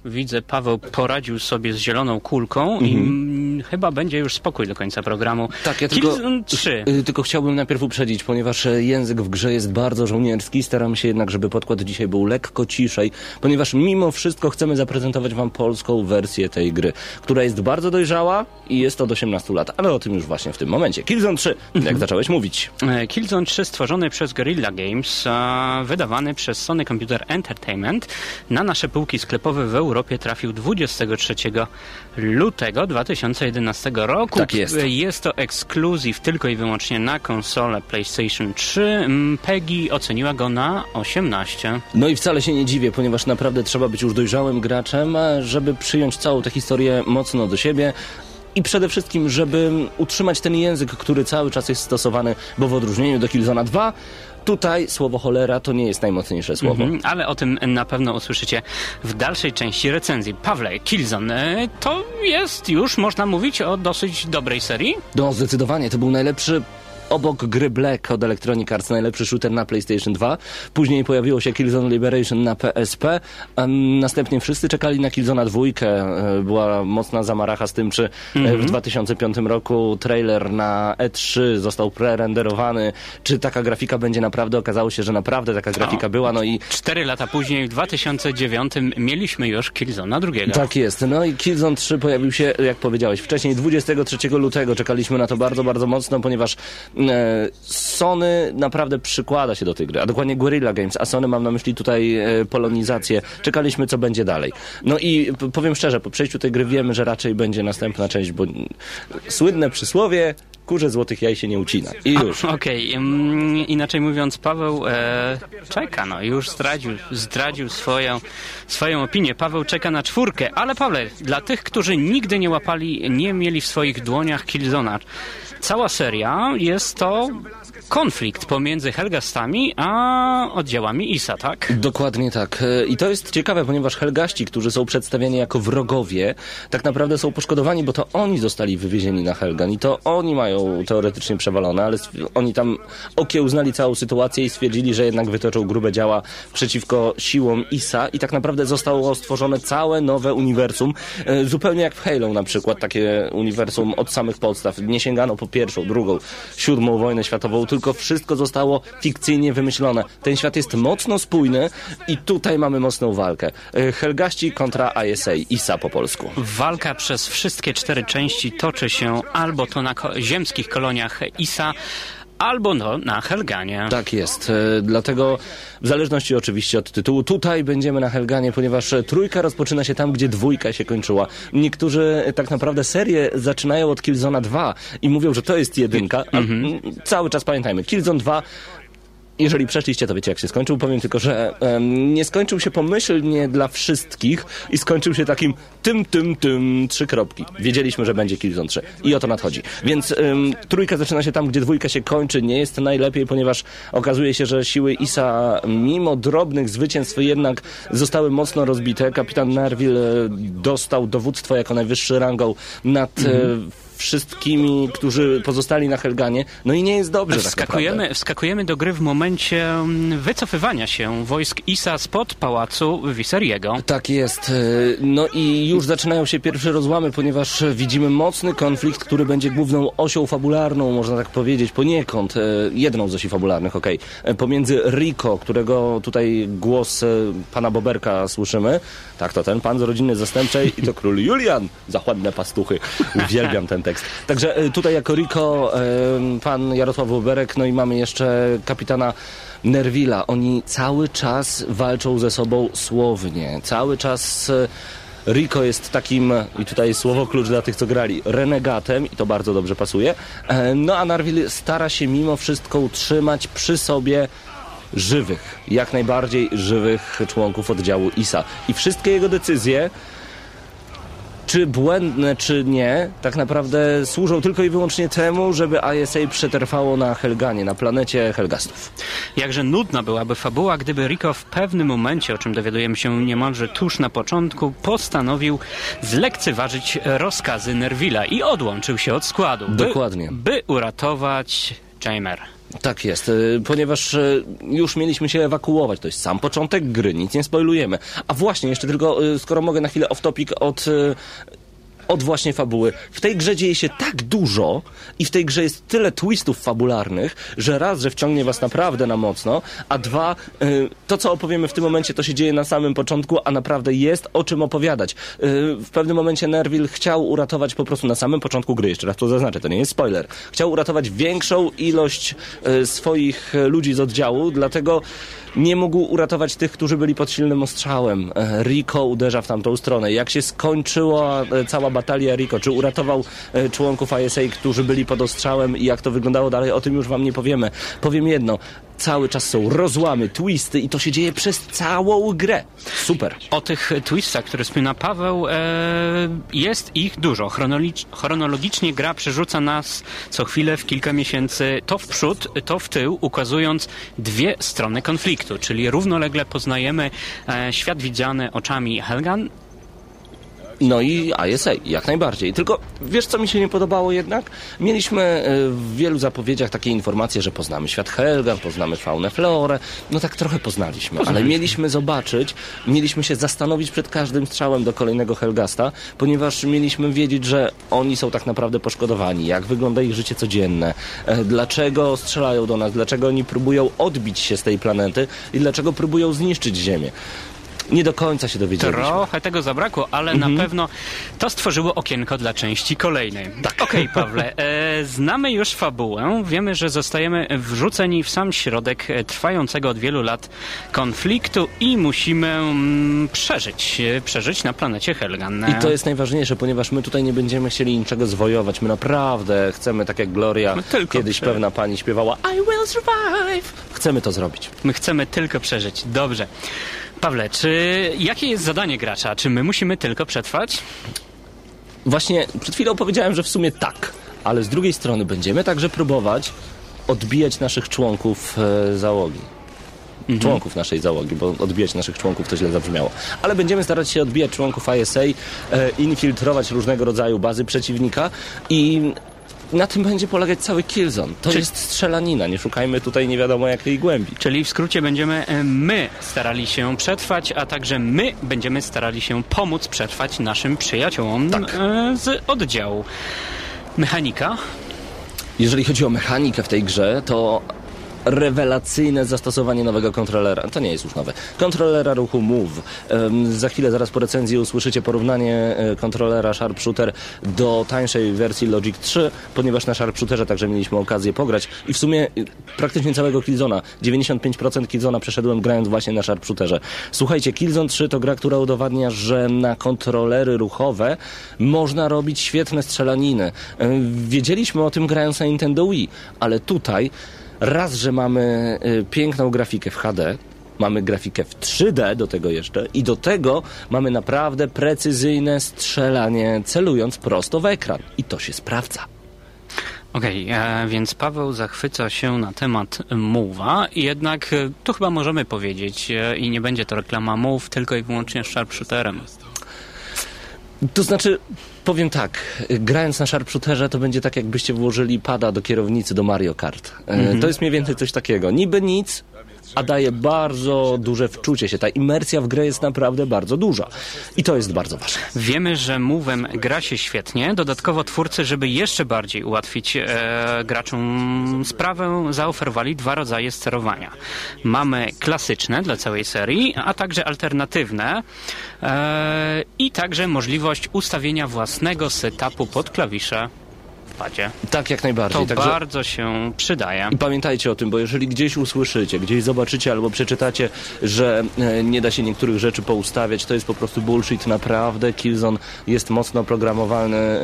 widzę, Paweł poradził sobie z zieloną kulką i mm, chyba będzie już spokój do końca programu. Tak, ja tylko, Killzone 3. y, tylko chciałbym najpierw uprzedzić, ponieważ e, język w grze jest bardzo żołnierski. Staram się jednak, żeby podkład dzisiaj był lekko ciszej, ponieważ mimo wszystko chcemy zaprezentować wam polską wersję tej gry, która jest bardzo dojrzała i jest od 18 lat, ale o tym już właśnie w tym momencie. Killzone 3, jak zacząłeś mówić. E, Killzone 3 stworzony przez Guerrilla Games, wydawany przez Sony Computer Entertainment na nasze półki sklepowe w Europie trafił 23 lutego 2011 roku. Tak jest. Jest to ekskluzyw tylko i wyłącznie na konsolę PlayStation 3. Mm, PEGI oceniła go na 18. No i wcale się nie dziwię, ponieważ naprawdę trzeba być już dojrzałym graczem, żeby przyjąć całą tę historię mocno do siebie. I przede wszystkim, żeby utrzymać ten język, który cały czas jest stosowany, bo w odróżnieniu do Killzona 2, tutaj słowo cholera to nie jest najmocniejsze słowo. Mhm, ale o tym na pewno usłyszycie w dalszej części recenzji. Pawle, Killzone e, to jest już, można mówić, o dosyć dobrej serii? No, zdecydowanie, to był najlepszy obok gry Black od Electronic Arts, najlepszy shooter na PlayStation 2. Później pojawiło się Killzone Liberation na PSP, następnie wszyscy czekali na Killzona 2. E, Była mocna zamaracha z tym, czy e, w 2005 roku trailer na E3 został prerenderowany, czy taka grafika będzie naprawdę. Okazało się, że naprawdę taka grafika była, no i Cztery lata później, w 2009, mieliśmy już Killzona drugiego. Tak jest. No i Killzone 3 pojawił się, jak powiedziałeś, wcześniej 23 lutego. Czekaliśmy na to bardzo, bardzo mocno, ponieważ Sony naprawdę przykłada się do tej gry, a dokładnie Guerrilla Games, a Sony mam na myśli tutaj e, polonizację. Czekaliśmy, co będzie dalej. No i powiem szczerze, po przejściu tej gry wiemy, że raczej będzie następna część, bo mm, słynne przysłowie, kurze złotych jaj się nie ucina. I już. Okej, mm, inaczej mówiąc, Paweł e, czeka, no już zdradził, zdradził swoją, swoją opinię. Paweł czeka na czwórkę, ale Pawle, dla tych, którzy nigdy nie łapali, nie mieli w swoich dłoniach Killzona, cała seria jest to konflikt pomiędzy Helgastami a oddziałami ISA, tak? Dokładnie tak. E, I to jest ciekawe, ponieważ Helgaści, którzy są przedstawiani jako wrogowie, tak naprawdę są poszkodowani, bo to oni zostali wywiezieni na Helgan i to oni mają teoretycznie przewalone, ale oni tam okiełznali całą sytuację i stwierdzili, że jednak wytoczą grube działa przeciwko siłom ISA i tak naprawdę zostało stworzone całe nowe uniwersum, e, zupełnie jak w Halo na przykład, takie uniwersum od samych podstaw. Nie sięgano po pierwszą, drugą, siódmą wojnę światową, tylko wszystko zostało fikcyjnie wymyślone. Ten świat jest mocno spójny i tutaj mamy mocną walkę. E, Helgaści kontra ISA, ISA po polsku. Walka przez wszystkie cztery części toczy się albo to na ziemskich koloniach ISA, albo no, na Helganie. Tak jest. E, Dlatego w zależności oczywiście od tytułu, tutaj będziemy na Helganie, ponieważ trójka rozpoczyna się tam, gdzie dwójka się kończyła. Niektórzy e, tak naprawdę serię zaczynają od Killzona 2 i mówią, że to jest jedynka, a mm, cały czas pamiętajmy, Killzone 2 jeżeli przeszliście, to wiecie jak się skończył. Powiem tylko, że em, nie skończył się pomyślnie dla wszystkich i skończył się takim tym, tym, tym, trzy kropki. Wiedzieliśmy, że będzie Killzone 3 i o to nadchodzi. Więc em, trójka zaczyna się tam, gdzie dwójka się kończy. Nie jest najlepiej, ponieważ okazuje się, że siły ISA mimo drobnych zwycięstw jednak zostały mocno rozbite. Kapitan Narville e, dostał dowództwo jako najwyższy rangą nad e, wszystkimi, którzy pozostali na Helganie. No i nie jest dobrze tak. Wskakujemy, wskakujemy do gry w momencie mm, wycofywania się wojsk ISA spod pałacu Viseriego. Tak jest. E, No i już zaczynają się pierwsze rozłamy, ponieważ widzimy mocny konflikt, który będzie główną osią fabularną, można tak powiedzieć, poniekąd, e, jedną z osi fabularnych, okej, e, pomiędzy Rico, którego tutaj głos pana Boberka słyszymy, tak to ten pan z rodziny zastępczej i to król Julian, za ładne pastuchy. Uwielbiam ten ten tekst. Także e, tutaj jako Rico, pan Jarosław Boberek, no i mamy jeszcze kapitana Nerwila. Oni cały czas walczą ze sobą słownie. Cały czas... e, Rico jest takim, i tutaj słowo klucz dla tych, co grali, renegatem, i to bardzo dobrze pasuje. E, No a Narwil stara się mimo wszystko utrzymać przy sobie żywych, jak najbardziej żywych członków oddziału ISA. I wszystkie jego decyzje, czy błędne, czy nie, tak naprawdę służą tylko i wyłącznie temu, żeby ISA przetrwało na Helganie, na planecie Helgastów. Jakże nudna byłaby fabuła, gdyby Rico w pewnym momencie, o czym dowiadujemy się niemalże tuż na początku, postanowił zlekceważyć rozkazy Nervilla i odłączył się od składu. by- Dokładnie. By uratować Jamer. Tak jest, y, ponieważ y, już mieliśmy się ewakuować. To jest sam początek gry, nic nie spoilujemy. A właśnie, jeszcze tylko, y, skoro mogę na chwilę off-topic od... Od właśnie fabuły. W tej grze dzieje się tak dużo i w tej grze jest tyle twistów fabularnych, że raz, że wciągnie was naprawdę na mocno, a dwa, y, to co opowiemy w tym momencie, to się dzieje na samym początku, a naprawdę jest o czym opowiadać. Y, w pewnym momencie Nerville chciał uratować po prostu na samym początku gry, jeszcze raz to zaznaczę, to nie jest spoiler, chciał uratować większą ilość y, swoich ludzi z oddziału, dlatego nie mógł uratować tych, którzy byli pod silnym ostrzałem. Rico uderza w tamtą stronę. Jak się skończyła cała batalia Rico? Czy uratował e, członków ISA, którzy byli pod ostrzałem i jak to wyglądało dalej? O tym już wam nie powiemy. Powiem jedno. Cały czas są rozłamy, twisty i to się dzieje przez całą grę. Super. O tych twistach, które wspomina Paweł, e, jest ich dużo. Chronologicznie gra przerzuca nas co chwilę w kilka miesięcy to w przód, to w tył, ukazując dwie strony konfliktu, czyli równolegle poznajemy e, świat widziany oczami Helgan No i ISA, jak najbardziej. Tylko wiesz, co mi się nie podobało jednak? Mieliśmy e, w wielu zapowiedziach takie informacje, że poznamy świat Helgan, poznamy faunę, florę. No tak trochę poznaliśmy, ale mieliśmy zobaczyć, mieliśmy się zastanowić przed każdym strzałem do kolejnego Helgasta, ponieważ mieliśmy wiedzieć, że oni są tak naprawdę poszkodowani, jak wygląda ich życie codzienne, e, dlaczego strzelają do nas, dlaczego oni próbują odbić się z tej planety i dlaczego próbują zniszczyć Ziemię. Nie do końca się dowiedzieliśmy. Trochę tego zabrakło, ale na pewno to stworzyło okienko dla części kolejnej. Tak. Okej, Pawle, e, znamy już fabułę. Wiemy, że zostajemy wrzuceni w sam środek e, trwającego od wielu lat konfliktu i musimy mm, przeżyć. e, Przeżyć na planecie Helgan. I to jest najważniejsze, ponieważ my tutaj nie będziemy chcieli niczego zwojować. My naprawdę chcemy, tak jak Gloria kiedyś pewna pani śpiewała I will survive. Chcemy to zrobić. My chcemy tylko przeżyć. Dobrze. Pawle, czy jakie jest zadanie gracza? Czy my musimy tylko przetrwać? Właśnie przed chwilą powiedziałem, że w sumie tak, ale z drugiej strony będziemy także próbować odbijać naszych członków e, załogi. Członków naszej załogi, bo odbijać naszych członków to źle zabrzmiało. Ale będziemy starać się odbijać członków ISA, e, infiltrować różnego rodzaju bazy przeciwnika i na tym będzie polegać cały Killzone. To jest strzelanina, nie szukajmy tutaj nie wiadomo jakiej głębi. Czyli w skrócie będziemy e, my starali się przetrwać, a także my będziemy starali się pomóc przetrwać naszym przyjaciołom Tak. e, z oddziału. Mechanika? Jeżeli chodzi o mechanikę w tej grze, to rewelacyjne zastosowanie nowego kontrolera. To nie jest już nowe. Kontrolera ruchu Move. Za chwilę, zaraz po recenzji usłyszycie porównanie e, kontrolera Sharpshooter do tańszej wersji Logic 3, ponieważ na Sharpshooterze także mieliśmy okazję pograć i w sumie y, praktycznie całego Killzona. 95% Killzona przeszedłem grając właśnie na Sharpshooterze. Słuchajcie, Killzone 3 to gra, która udowadnia, że na kontrolery ruchowe można robić świetne strzelaniny. Wiedzieliśmy o tym grając na Nintendo Wii, ale tutaj raz, że mamy y, piękną grafikę w HD, mamy grafikę w 3D do tego jeszcze i do tego mamy naprawdę precyzyjne strzelanie celując prosto w ekran. I to się sprawdza. Okej, e, więc Paweł zachwyca się na temat Move'a, jednak e, tu chyba możemy powiedzieć e, i nie będzie to reklama Move, tylko i wyłącznie sharpshooterem. To znaczy, powiem tak, grając na Sharpshooterze to będzie tak jakbyście włożyli pada do kierownicy do Mario Kart. E, To jest mniej więcej coś takiego. Niby nic, a daje bardzo duże wczucie się. Ta imersja w grę jest naprawdę bardzo duża. I to jest bardzo ważne. Wiemy, że Move'em gra się świetnie. Dodatkowo twórcy, żeby jeszcze bardziej ułatwić e, graczom sprawę, zaoferowali dwa rodzaje sterowania. Mamy klasyczne dla całej serii, a także alternatywne e, i także możliwość ustawienia własnego setupu pod klawisze padzie. Tak, jak najbardziej. To Także... bardzo się przydaje. I pamiętajcie o tym, bo jeżeli gdzieś usłyszycie, gdzieś zobaczycie albo przeczytacie, że e, nie da się niektórych rzeczy poustawiać, to jest po prostu bullshit. Naprawdę Killzone jest mocno oprogramowalny. e,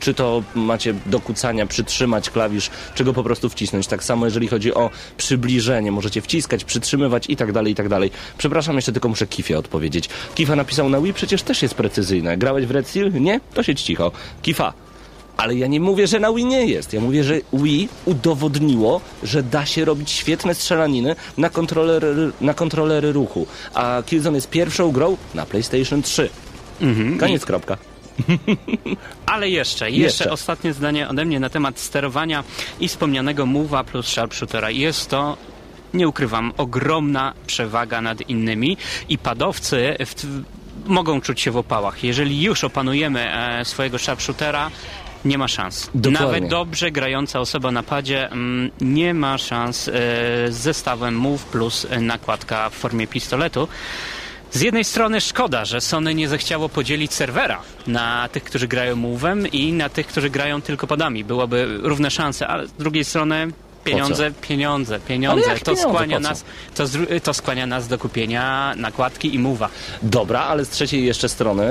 Czy to macie do kucania, przytrzymać klawisz, czy go po prostu wcisnąć. Tak samo jeżeli chodzi o przybliżenie. Możecie wciskać, przytrzymywać i tak dalej, i tak dalej. Przepraszam, jeszcze tylko muszę Kifie odpowiedzieć. Kifa napisał na Wii, przecież też jest precyzyjne. Grałeś w Red Steel? Nie? To siedź cicho. Kifa, ale ja nie mówię, że na Wii nie jest. Ja mówię, że Wii udowodniło, że da się robić świetne strzelaniny na kontrolery, na kontrolery ruchu. A Killzone jest pierwszą grą na PlayStation 3. Koniec, kropka. Ale jeszcze, jeszcze, Jeszcze. ostatnie zdanie ode mnie na temat sterowania i wspomnianego Move'a plus Sharpshootera. Jest to nie ukrywam, ogromna przewaga nad innymi i padowcy w, mogą czuć się w opałach. Jeżeli już opanujemy e, swojego sharpshootera, nie ma szans. Dokładnie. Nawet dobrze grająca osoba na padzie mm, nie ma szans e, z zestawem Move plus nakładka w formie pistoletu. Z jednej strony szkoda, że Sony nie zechciało podzielić serwera na tych, którzy grają Move'em i na tych, którzy grają tylko padami. Byłoby równe szanse, ale z drugiej strony pieniądze, pieniądze, pieniądze. To pieniądze? skłania, nas, to, to skłania nas do kupienia nakładki i Move'a. Dobra, ale z trzeciej jeszcze strony,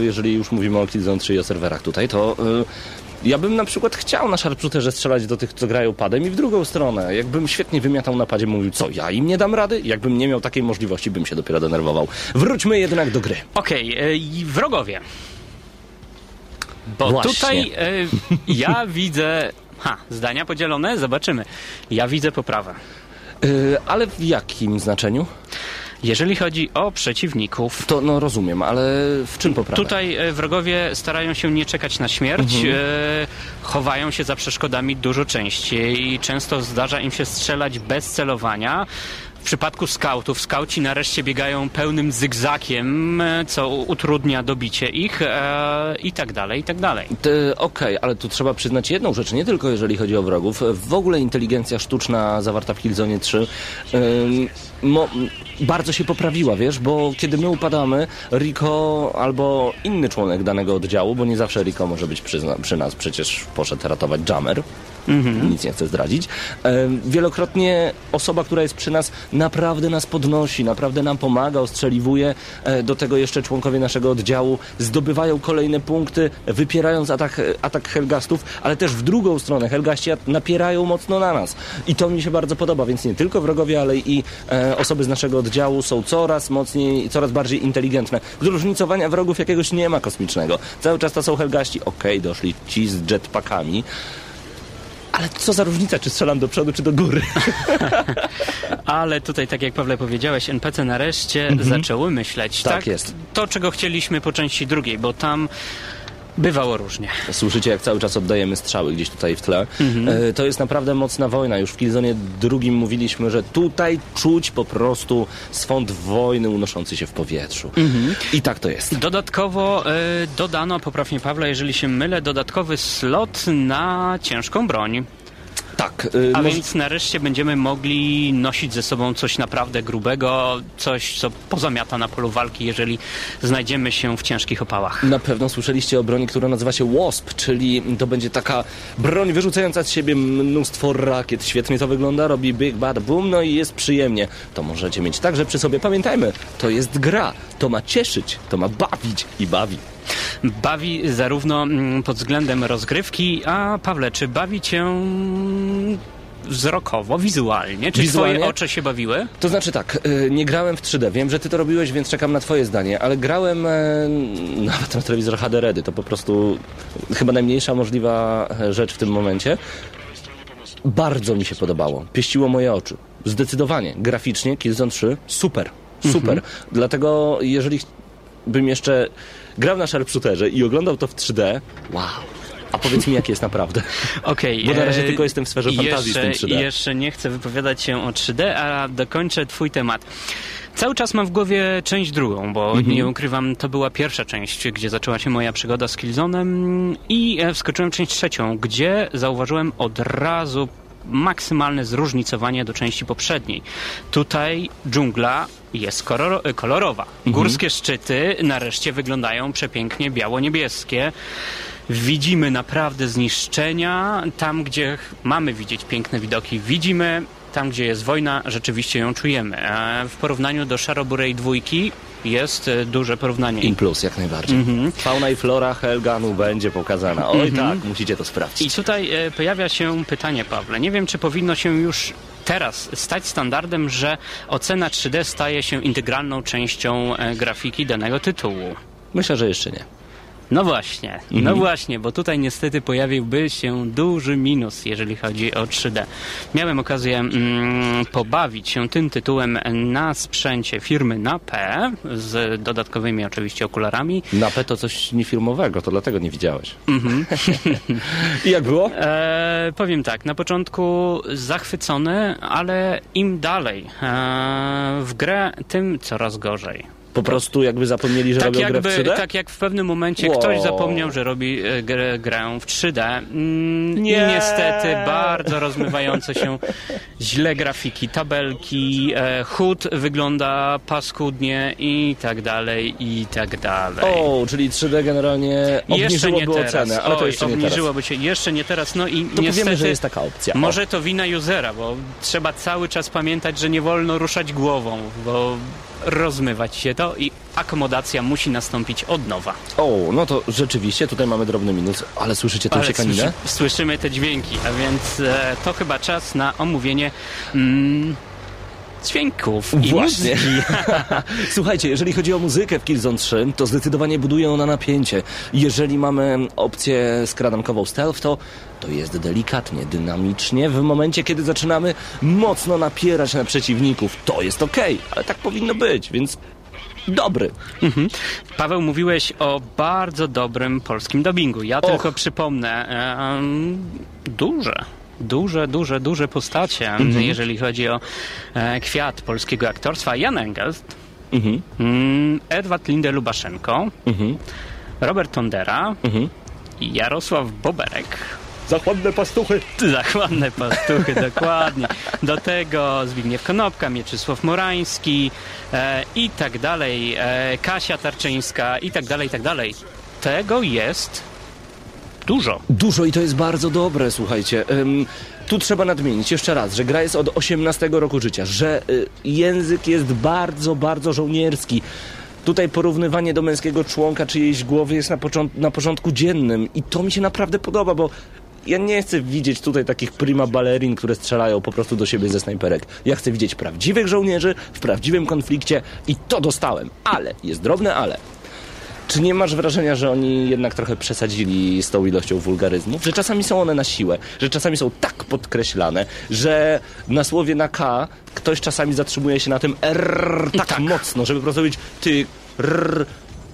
y, jeżeli już mówimy o Killzone 3 i o serwerach tutaj, to y, ja bym na przykład chciał na sharpshooterze strzelać do tych, co grają padem i w drugą stronę. Jakbym świetnie wymiatał na padzie, mówił, co, ja im nie dam rady? Jakbym nie miał takiej możliwości, bym się dopiero denerwował. Wróćmy jednak do gry. Okej, i wrogowie. Bo Właśnie. tutaj e, ja widzę... Ha, zdania podzielone? Zobaczymy. Ja widzę poprawę. Y, ale w jakim znaczeniu? Jeżeli chodzi o przeciwników, To no rozumiem, ale w czym poprawę? Tutaj e, wrogowie starają się nie czekać na śmierć, Mhm. e, chowają się za przeszkodami dużo częściej. Często zdarza im się strzelać bez celowania. Przypadku skautów, skauci nareszcie biegają pełnym zygzakiem, e, co utrudnia dobicie ich e, i tak dalej, i tak dalej. Okej, ale tu trzeba przyznać jedną rzecz, nie tylko jeżeli chodzi o wrogów. W ogóle inteligencja sztuczna zawarta w Killzone 3 ym, mo, bardzo się poprawiła, wiesz, bo kiedy my upadamy, Rico albo inny członek danego oddziału, bo nie zawsze Rico może być przy, przy nas, przecież poszedł ratować Jammer, nic nie chcę zdradzić, ym, wielokrotnie osoba, która jest przy nas, naprawdę nas podnosi, naprawdę nam pomaga, ostrzeliwuje. E, Do tego jeszcze członkowie naszego oddziału zdobywają kolejne punkty, wypierając atak, atak Helgastów, ale też w drugą stronę Helgaści napierają mocno na nas. I to mi się bardzo podoba, więc nie tylko wrogowie, ale i e, osoby z naszego oddziału są coraz mocniej, coraz bardziej inteligentne. Zróżnicowania wrogów jakiegoś nie ma kosmicznego. Cały czas to są Helgaści. Okej, doszli ci z jetpackami. Ale co za różnica, czy strzelam do przodu, czy do góry? Ale tutaj, tak jak Pawle powiedziałeś, NPC nareszcie zaczęły myśleć. Mhm. Tak jest. To, czego chcieliśmy po części drugiej, bo tam bywało różnie. Słyszycie, jak cały czas oddajemy strzały gdzieś tutaj w tle. E, To jest naprawdę mocna wojna. Już w Killzone drugim mówiliśmy, że tutaj czuć po prostu swąd wojny unoszący się w powietrzu. I tak to jest. Dodatkowo e, dodano, poprawnie Pawle, jeżeli się mylę, dodatkowy slot na ciężką broń. Tak. A e, moż- więc nareszcie będziemy mogli nosić ze sobą coś naprawdę grubego, coś, co pozamiata na polu walki, jeżeli znajdziemy się w ciężkich opałach. Na pewno słyszeliście o broni, która nazywa się Wasp, czyli to będzie taka broń wyrzucająca z siebie mnóstwo rakiet. Świetnie to wygląda, robi big bad boom, no i jest przyjemnie. To możecie mieć także przy sobie. Pamiętajmy, to jest gra. To ma cieszyć, to ma bawić i bawi. Bawi zarówno mm, pod względem rozgrywki, a Pawle, czy bawi cię wzrokowo, wizualnie? Czy Wizualnie? twoje oczy się bawiły? To znaczy tak, y, nie grałem w 3D. Wiem, że ty to robiłeś, więc czekam na twoje zdanie, ale grałem e, nawet na telewizor HD Redy. To po prostu chyba najmniejsza możliwa e, rzecz w tym momencie. Bardzo mi się podobało. Pieściło moje oczy. Zdecydowanie. Graficznie Killzone 3 super. Super. Dlatego jeżeli bym jeszcze grał na sharpshooterze i oglądał to w 3D, wow. A powiedz mi, jak jest naprawdę. Okej. Bo na razie e, tylko jestem w sferze fantazji z tym jeszcze, 3D. Jeszcze nie chcę wypowiadać się o 3D, a dokończę twój temat. Cały czas mam w głowie część drugą, bo Mhm. nie ukrywam, to była pierwsza część, gdzie zaczęła się moja przygoda z Killzone'em i e, wskoczyłem w część trzecią, gdzie zauważyłem od razu maksymalne zróżnicowanie do części poprzedniej. Tutaj dżungla jest koloro- kolorowa. Mhm. Górskie szczyty nareszcie wyglądają przepięknie biało-niebieskie. Widzimy naprawdę zniszczenia. Tam, gdzie mamy widzieć piękne widoki, widzimy. Tam, gdzie jest wojna, rzeczywiście ją czujemy. E, W porównaniu do Szaroburej dwójki jest e, duże porównanie. In plus, jak najbardziej. Fauna i flora Helganu będzie pokazana. Oj tak, musicie to I sprawdzić. tutaj e, pojawia się pytanie, Pawle. Nie wiem, czy powinno się już teraz stać standardem, że ocena 3D staje się integralną częścią e, grafiki danego tytułu. Myślę, że jeszcze nie. No właśnie, no właśnie, bo tutaj niestety pojawiłby się duży minus, jeżeli chodzi o 3D. Miałem okazję mm, pobawić się tym tytułem na sprzęcie firmy NAP, z dodatkowymi oczywiście okularami. Na P to coś niefirmowego, to dlatego nie widziałeś. Mhm. I jak było? E, powiem tak, na początku zachwycony, ale im dalej e, w grę, tym coraz gorzej. Po prostu jakby zapomnieli, że Tak robią grę w jakby, 3D? tak jak w pewnym momencie Wow. ktoś zapomniał, że robi e, grę, grę w 3D. Mm, I Nie. niestety bardzo rozmywające się źle grafiki, tabelki, e, HUD wygląda paskudnie i tak dalej, i tak dalej. O, czyli 3D generalnie I jeszcze nie obniżyłoby teraz. ocenę, ale to Oj, jeszcze nie teraz. obniżyłoby się jeszcze nie teraz. No i To niestety powiemy, że jest taka opcja. O. może to wina usera, bo trzeba cały czas pamiętać, że nie wolno ruszać głową, bo rozmywać się to i akomodacja musi nastąpić od nowa. O, no to rzeczywiście, tutaj mamy drobny minus, ale słyszycie tę Ale siekaninę? słyszy, słyszymy te dźwięki, a więc e, to chyba czas na omówienie mm, dźwięków i Właśnie. muzyki. Słuchajcie, jeżeli chodzi o muzykę w Killzone 3, to zdecydowanie buduje ona napięcie. Jeżeli mamy opcję skradankową stealth, to, to jest delikatnie, dynamicznie. W momencie, kiedy zaczynamy mocno napierać na przeciwników, to jest okej, ale tak powinno być, więc dobry. Paweł, mówiłeś o bardzo dobrym polskim dubbingu. Ja Och. tylko przypomnę, em, duże, duże, duże, duże postacie, Mhm. jeżeli chodzi o e, kwiat polskiego aktorstwa. Jan Engels, Mhm, mm, Edward Linde-Lubaszenko, mhm, Robert Tondera, mhm. Jarosław Boberek. Zachładne pastuchy. Zachłanne pastuchy, dokładnie. Do tego Zbigniew Konopka, Mieczysław Morański e, i tak dalej, e, Kasia Tarczyńska i tak dalej, i tak dalej. Tego jest dużo. Dużo i to jest bardzo dobre, słuchajcie. Ym, tu trzeba nadmienić jeszcze raz, że gra jest od 18 roku życia, że y, język jest bardzo, bardzo żołnierski. Tutaj porównywanie do męskiego członka czyjejś głowy jest na, na porządku dziennym i to mi się naprawdę podoba, bo ja nie chcę widzieć tutaj takich prima balerin, które strzelają po prostu do siebie ze snajperek. Ja chcę widzieć prawdziwych żołnierzy w prawdziwym konflikcie i to dostałem. Ale, jest drobne ale. Czy nie masz wrażenia, że oni jednak trochę przesadzili z tą ilością wulgaryzmów? Że czasami są one na siłę, że czasami są tak podkreślane, że na słowie na K ktoś czasami zatrzymuje się na tym R tak, mocno, żeby po prostu powiedzieć ty r.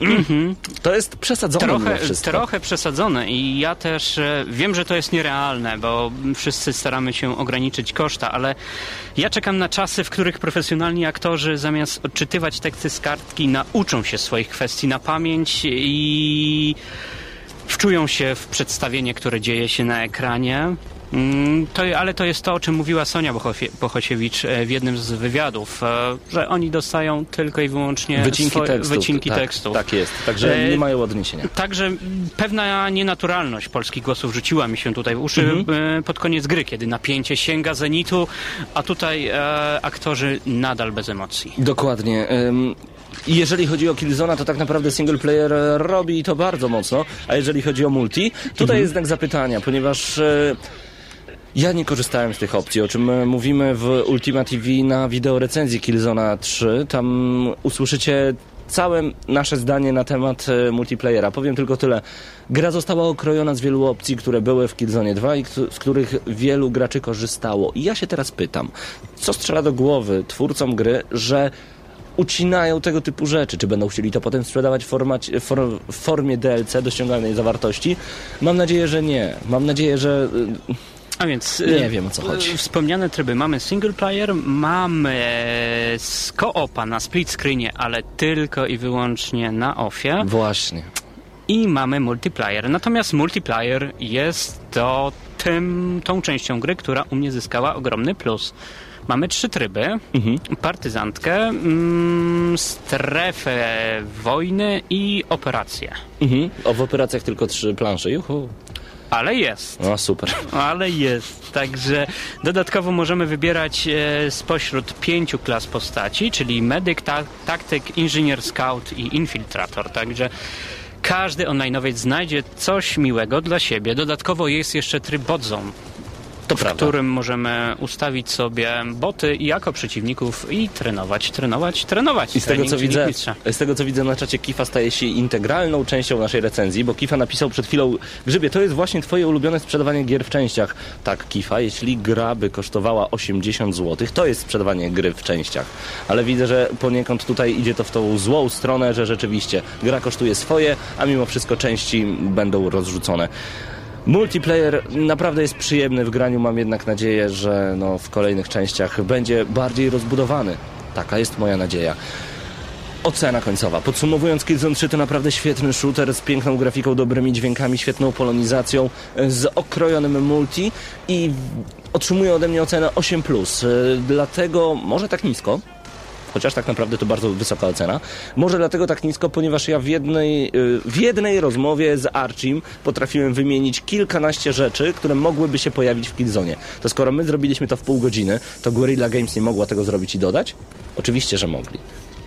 Mm. To jest przesadzone Trochę, trochę przesadzone i ja też e, wiem, że to jest nierealne, bo wszyscy staramy się ograniczyć koszta, ale ja czekam na czasy, w których profesjonalni aktorzy zamiast odczytywać teksty z kartki nauczą się swoich kwestii na pamięć i wczują się w przedstawienie, które dzieje się na ekranie. Mm, To, ale to jest to, o czym mówiła Sonia Bohosiewicz e, w jednym z wywiadów, e, że oni dostają tylko i wyłącznie Wycinki swoje- tekstów. wycinki tak, tekstów. Tak jest, także E, nie mają odniesienia. Także pewna nienaturalność polskich głosów rzuciła mi się tutaj w uszy Mhm. pod koniec gry, kiedy napięcie sięga zenitu, a tutaj aktorzy nadal bez emocji. Dokładnie. I jeżeli chodzi o Killzona, to tak naprawdę single player robi to bardzo mocno, a jeżeli chodzi o multi, tutaj Mhm. jest znak zapytania, ponieważ ja nie korzystałem z tych opcji, o czym e, mówimy w Ultima TV na wideo recenzji Killzona 3. Tam usłyszycie całe nasze zdanie na temat e, multiplayera. Powiem tylko tyle. Gra została okrojona z wielu opcji, które były w Killzone 2 i z których wielu graczy korzystało. I ja się teraz pytam, co strzela do głowy twórcom gry, że ucinają tego typu rzeczy. Czy będą chcieli to potem sprzedawać w, formacie, for, w formie DLC do ściągalnej zawartości? Mam nadzieję, że nie. Mam nadzieję, że... y, A więc Nie e, wiem, o co chodzi. e, Wspomniane tryby. Mamy single player, mamy z koopa na split screenie, ale tylko i wyłącznie na offie Właśnie. i mamy multiplayer. Natomiast multiplayer jest to tym, tą częścią gry, która u mnie zyskała ogromny plus. Mamy trzy tryby. Mhm. Partyzantkę, mm, strefę wojny i operację. Mhm. O, w operacjach tylko trzy plansze. Juhu. Ale jest. No super. Ale jest. Także dodatkowo możemy wybierać e, spośród pięciu klas postaci, czyli medyk, ta, taktyk, inżynier, scout i infiltrator. Także każdy onlineowiec znajdzie coś miłego dla siebie. Dodatkowo jest jeszcze tryb To w prawda. którym możemy ustawić sobie boty jako przeciwników i trenować, trenować, trenować. I z tego, co widzę, mistrza. z tego co widzę na czacie Kifa staje się integralną częścią naszej recenzji, bo Kifa napisał przed chwilą Grzybie, to jest właśnie twoje ulubione sprzedawanie gier w częściach. Tak, Kifa, jeśli gra by kosztowała 80 zł, to jest sprzedawanie gry w częściach. Ale widzę, że poniekąd tutaj idzie to w tą złą stronę, że rzeczywiście gra kosztuje swoje, a mimo wszystko części będą rozrzucone. Multiplayer naprawdę jest przyjemny w graniu, mam jednak nadzieję, że no, w kolejnych częściach będzie bardziej rozbudowany. Taka jest moja nadzieja. Ocena końcowa. Podsumowując, Killzone 3 to naprawdę świetny shooter z piękną grafiką, dobrymi dźwiękami, świetną polonizacją, e, z okrojonym multi i otrzymuje ode mnie ocenę 8+. E, Dlatego może tak nisko, chociaż tak naprawdę to bardzo wysoka ocena. Może dlatego tak nisko, ponieważ ja w jednej, y, w jednej rozmowie z Archim potrafiłem wymienić kilkanaście rzeczy, które mogłyby się pojawić w Killzone. To skoro my zrobiliśmy to w pół godziny, to Guerrilla Games nie mogła tego zrobić i dodać? Oczywiście, że mogli.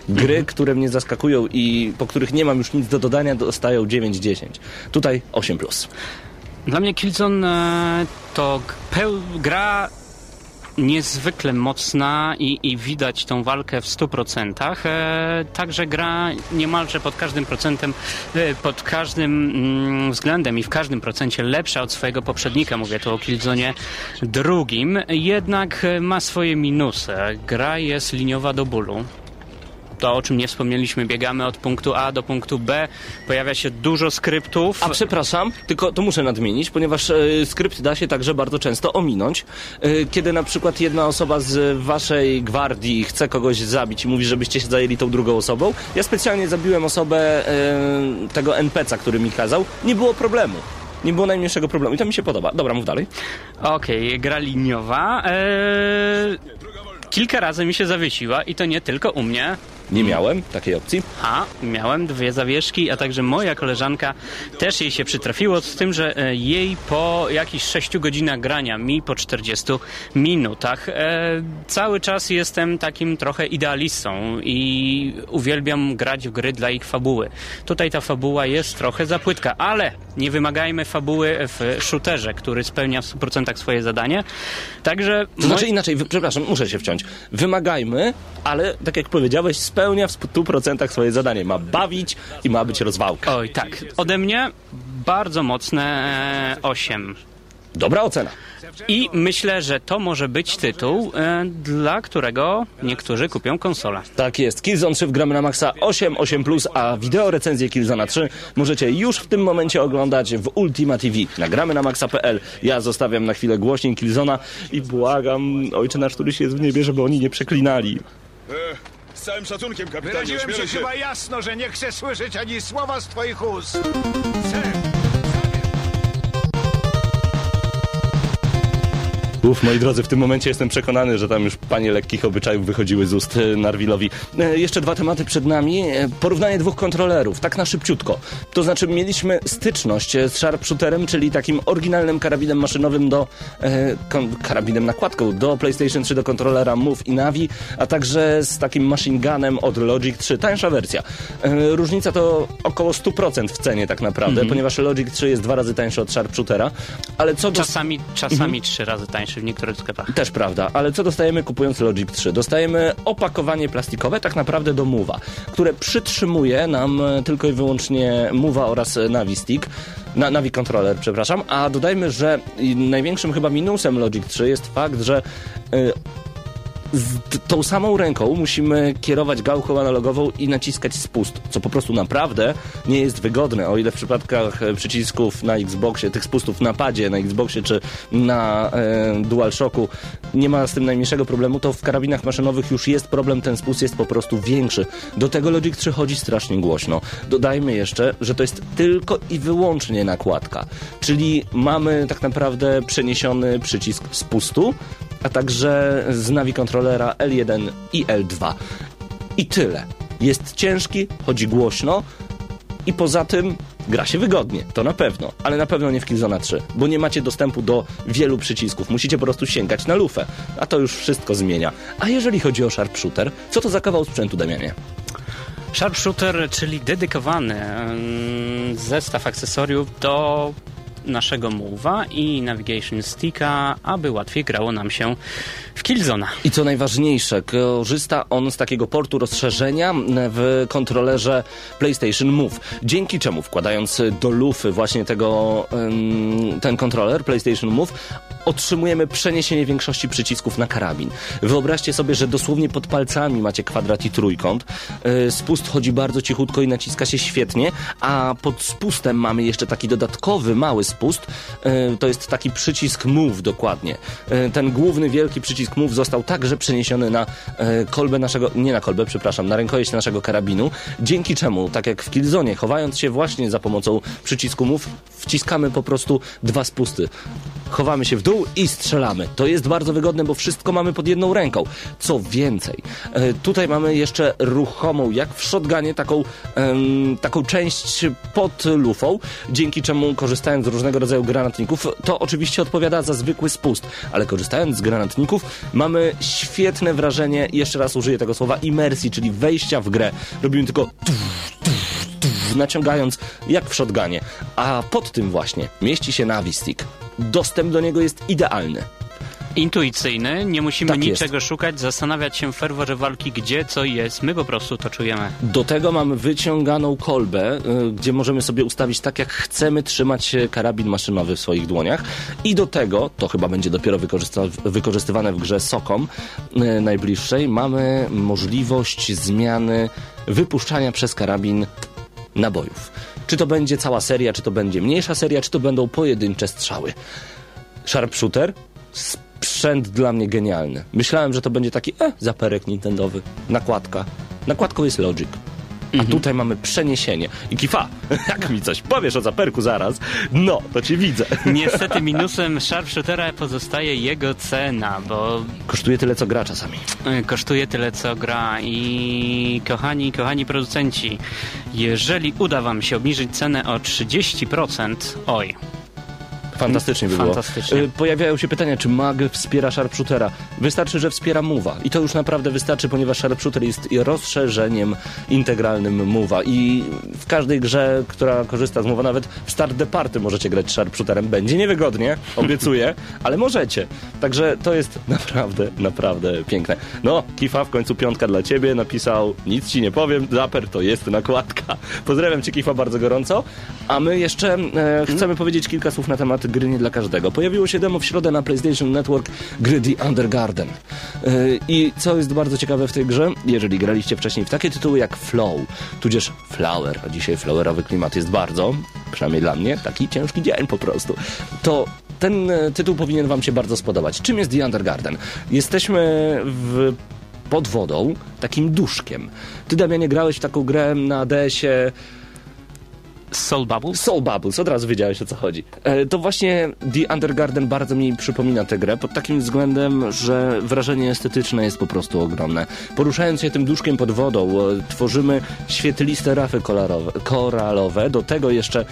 Gry, które mnie zaskakują i po których nie mam już nic do dodania, dostają 9-10. Tutaj 8+. Dla mnie Killzone e, to gra niezwykle mocna i, i widać tą walkę w 100%. E, także gra niemalże pod każdym procentem, e, pod każdym mm, względem i w każdym procencie lepsza od swojego poprzednika. Mówię tu o Killzone drugim. Jednak e, ma swoje minusy. Gra jest liniowa do bólu. To, o czym nie wspomnieliśmy, biegamy od punktu A do punktu B. Pojawia się dużo skryptów. A przepraszam, tylko to muszę nadmienić, ponieważ e, skrypt da się także bardzo często ominąć. E, kiedy na przykład jedna osoba z waszej gwardii chce kogoś zabić i mówi, żebyście się zajęli tą drugą osobą, ja specjalnie zabiłem osobę e, tego NPC-a, który mi kazał, nie było problemu. Nie było najmniejszego problemu i to mi się podoba. Dobra, mów dalej. Okej, gra liniowa. Kilka razy mi się zawiesiła i to nie tylko u mnie. Nie miałem takiej opcji. A, miałem dwie zawieszki, a także moja koleżanka też jej się przytrafiło, z tym, że e, jej po jakichś 6 godzinach grania, mi po 40 minutach. E, cały czas jestem takim trochę idealistą i uwielbiam grać w gry dla ich fabuły. Tutaj ta fabuła jest trochę za płytka, ale nie wymagajmy fabuły w shooterze, który spełnia w 100% swoje zadanie. Także... To znaczy inaczej, wy- przepraszam, muszę się wciąć. Wymagajmy, ale tak jak powiedziałeś, spełnia w 100% swoje zadanie. Ma bawić i ma być rozwałka. Oj, tak. Ode mnie bardzo mocne e, 8. Dobra ocena. I myślę, że to może być tytuł, e, dla którego niektórzy kupią konsolę. Tak jest. Killzone 3 w gramy na maksa 8, 8+, plus, a wideo recenzję Killzona 3 możecie już w tym momencie oglądać w Ultima TV. Nagramy na maxa.pl. Ja zostawiam na chwilę głośniej Killzona i błagam Ojcze nasz, któryś jest w niebie, żeby oni nie przeklinali. Całym szacunkiem, kapitanie, Wyraziłem się się... chyba jasno, że nie chcę słyszeć ani słowa z twoich ust. Uf, moi drodzy, w tym momencie jestem przekonany, że tam już panie lekkich obyczajów wychodziły z ust e, Narwilowi. E, jeszcze dwa tematy przed nami. E, porównanie dwóch kontrolerów, tak na szybciutko. To znaczy mieliśmy styczność z sharpshooterem, czyli takim oryginalnym karabinem maszynowym do... E, karabinem nakładką do PlayStation 3, do kontrolera Move i Navi, a także z takim machine gunem od Logic 3. Tańsza wersja. E, różnica to około 100% w cenie tak naprawdę, ponieważ Logic 3 jest dwa razy tańszy od sharpshootera. Ale co do Czasami, czasami trzy razy tańszy w niektórych sklepach. też prawda, ale co dostajemy kupując Logic 3? Dostajemy opakowanie plastikowe tak naprawdę do Move'a, które przytrzymuje nam e, tylko i wyłącznie Move'a oraz e, Navi Stick, na, Navi Controller, przepraszam, a dodajmy, że największym chyba minusem Logic 3 jest fakt, że e, z tą samą ręką musimy kierować gałką analogową i naciskać spust, co po prostu naprawdę nie jest wygodne. O ile w przypadkach e, przycisków na Xboxie, tych spustów na padzie, na Xboxie czy na e, DualShocku nie ma z tym najmniejszego problemu, to w karabinach maszynowych już jest problem, ten spust jest po prostu większy. Do tego Logic 3 chodzi strasznie głośno. Dodajmy jeszcze, że to jest tylko i wyłącznie nakładka, czyli mamy tak naprawdę przeniesiony przycisk spustu, a także z Navi kontrolera L1 i L2. I tyle. Jest ciężki, chodzi głośno i poza tym gra się wygodnie, to na pewno, ale na pewno nie w Killzone 3, bo nie macie dostępu do wielu przycisków, musicie po prostu sięgać na lufę, a to już wszystko zmienia. A jeżeli chodzi o Sharpshooter, co to za kawał sprzętu, Damianie? Sharpshooter, czyli dedykowany mm, zestaw akcesoriów do naszego move'a i navigation sticka, aby łatwiej grało nam się w Killzona. I co najważniejsze, korzysta on z takiego portu rozszerzenia w kontrolerze PlayStation Move. Dzięki czemu wkładając do lufy właśnie tego, ten kontroler PlayStation Move, otrzymujemy przeniesienie większości przycisków na karabin. Wyobraźcie sobie, że dosłownie pod palcami macie kwadrat i trójkąt. Yy, Spust chodzi bardzo cichutko i naciska się świetnie, a pod spustem mamy jeszcze taki dodatkowy, mały spust. Yy, To jest taki przycisk Move dokładnie. Yy, Ten główny, wielki przycisk Move został także przeniesiony na yy, kolbę naszego, nie na kolbę, przepraszam, na rękojeść naszego karabinu, dzięki czemu, tak jak w Killzone, chowając się właśnie za pomocą przycisku Move, wciskamy po prostu dwa spusty. Chowamy się w dół i strzelamy. To jest bardzo wygodne, bo wszystko mamy pod jedną ręką. Co więcej, e, tutaj mamy jeszcze ruchomą, jak w shotgunie, taką, taką część pod lufą, dzięki czemu korzystając z różnego rodzaju granatników, to oczywiście odpowiada za zwykły spust, ale korzystając z granatników mamy świetne wrażenie, jeszcze raz użyję tego słowa, imersji, czyli wejścia w grę. Robimy tylko naciągając jak w shotgunie. A pod tym właśnie mieści się Navistick. Dostęp do niego jest idealny. Intuicyjny, nie musimy Tak jest. niczego szukać, zastanawiać się w ferworze walki, gdzie co jest, my po prostu to czujemy. Do tego mamy wyciąganą kolbę, y, gdzie możemy sobie ustawić tak, jak chcemy trzymać karabin maszynowy w swoich dłoniach. I do tego, to chyba będzie dopiero wykorzystywane w grze Sokom y, najbliższej, mamy możliwość zmiany wypuszczania przez karabin nabojów. Czy to będzie cała seria, czy to będzie mniejsza seria, czy to będą pojedyncze strzały. Sharpshooter? Sprzęt dla mnie genialny. Myślałem, że to będzie taki, e, zaperek nintendowy. Nakładka. Nakładką jest Logic. A tutaj mamy przeniesienie. I kifa, jak mi coś powiesz o zaperku zaraz, no, to cię widzę. Niestety minusem Sharpshootera pozostaje jego cena, bo Kosztuje tyle, co gra czasami. y, kosztuje tyle co gra i kochani, kochani producenci, jeżeli uda wam się obniżyć cenę o 30%, oj, Fantastycznie by było. Fantastycznie. Y, Pojawiają się pytania, czy mag wspiera Sharpshootera. Wystarczy, że wspiera Move'a. I to już naprawdę wystarczy, ponieważ Sharpshooter jest rozszerzeniem integralnym Move'a. I w każdej grze, która korzysta z Move'a, nawet w Start Departy możecie grać Sharpshooterem. Będzie niewygodnie, obiecuję, ale możecie. Także to jest naprawdę, naprawdę piękne. No, Kifa, w końcu piątka dla ciebie. Napisał, nic ci nie powiem, Zaper to jest nakładka. Pozdrawiam cię, Kifa, bardzo gorąco. A my jeszcze e, chcemy powiedzieć kilka słów na temat gry nie dla każdego. Pojawiło się demo w środę na PlayStation Network gry The Undergarden. E, I co jest bardzo ciekawe w tej grze, jeżeli graliście wcześniej w takie tytuły jak Flow, tudzież Flower, a dzisiaj flowerowy klimat jest bardzo, przynajmniej dla mnie, taki ciężki dzień po prostu, to ten e, tytuł powinien wam się bardzo spodobać. Czym jest The Undergarden? Jesteśmy w pod wodą, takim duszkiem. Ty, Damianie, grałeś w taką grę na DS-ie Soul Bubbles? Soul Bubbles, od razu wiedziałeś o co chodzi. E, to właśnie The Undergarden bardzo mi przypomina tę grę pod takim względem, że wrażenie estetyczne jest po prostu ogromne. Poruszając się tym duszkiem pod wodą, e, tworzymy świetliste rafy kolorowe, koralowe, do tego jeszcze e,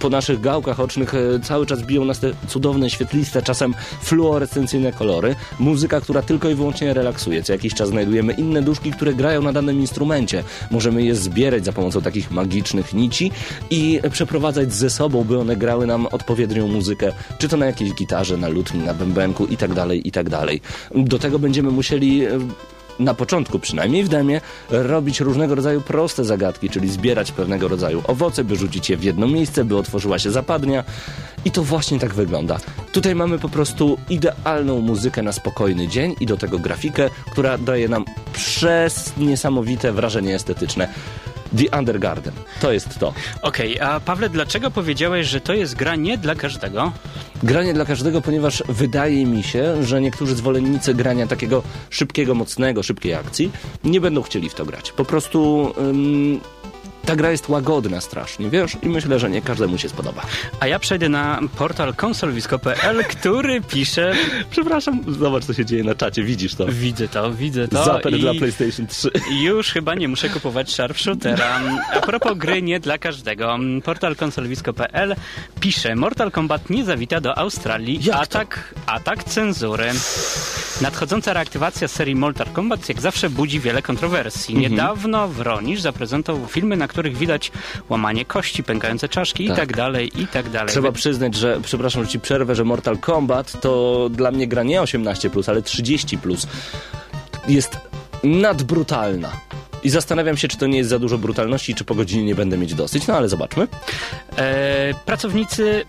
po naszych gałkach ocznych cały czas biją nas te cudowne, świetliste, czasem fluorescencyjne kolory. Muzyka, która tylko i wyłącznie relaksuje. Co jakiś czas znajdujemy inne duszki, które grają na danym instrumencie. Możemy je zbierać za pomocą takich magicznych nici i przeprowadzać ze sobą, by one grały nam odpowiednią muzykę, czy to na jakiejś gitarze, na lutni, na bębenku i tak dalej, i tak dalej. Do tego będziemy musieli na początku przynajmniej w demie, robić różnego rodzaju proste zagadki, czyli zbierać pewnego rodzaju owoce, by rzucić je w jedno miejsce, by otworzyła się zapadnia. I to właśnie tak wygląda. Tutaj mamy po prostu idealną muzykę na spokojny dzień i do tego grafikę, która daje nam przez niesamowite wrażenie estetyczne. The Undergarden. To jest to. Okej, a Pawle, dlaczego powiedziałeś, że to jest gra nie dla każdego? Granie dla każdego, ponieważ wydaje mi się, że niektórzy zwolennicy grania takiego szybkiego, mocnego, szybkiej akcji nie będą chcieli w to grać. Po prostu ym, Ta gra jest łagodna strasznie, wiesz? I myślę, że nie każdemu się spodoba. A ja przejdę na portal konsolwisko.pl, który pisze... Przepraszam, zobacz co się dzieje na czacie, widzisz to? Widzę to, widzę to. Zaper i dla PlayStation 3. Już chyba nie muszę kupować Sharpshootera. A propos gry nie dla każdego. Portal konsolwisko.pl pisze Mortal Kombat nie zawita do Australii. Jak to? atak, atak cenzury. Nadchodząca reaktywacja serii Mortal Kombat jak zawsze budzi wiele kontrowersji. Mhm. Niedawno Wronisz zaprezentował filmy, na których widać łamanie kości, pękające czaszki Tak. i tak dalej, i tak dalej. Trzeba przyznać, że, przepraszam, że ci przerwę, że Mortal Kombat to dla mnie gra nie 18+, ale 30+. Jest nadbrutalna. I zastanawiam się, czy to nie jest za dużo brutalności, czy po godzinie nie będę mieć dosyć, no ale zobaczmy. E, pracownicy.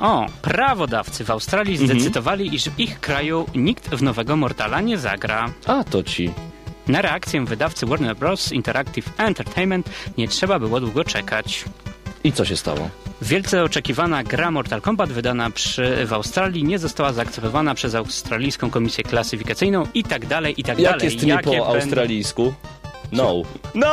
O, prawodawcy w Australii Mhm. zdecydowali, iż w ich kraju nikt w nowego Mortala nie zagra. A, to ci. Na reakcję wydawcy Warner Bros. Interactive Entertainment nie trzeba było długo czekać. I co się stało? Wielce oczekiwana gra Mortal Kombat wydana przy, w Australii nie została zaakceptowana przez australijską komisję klasyfikacyjną i tak dalej, i tak Jak dalej. jest nie Jakie po będą- australijsku? No. No!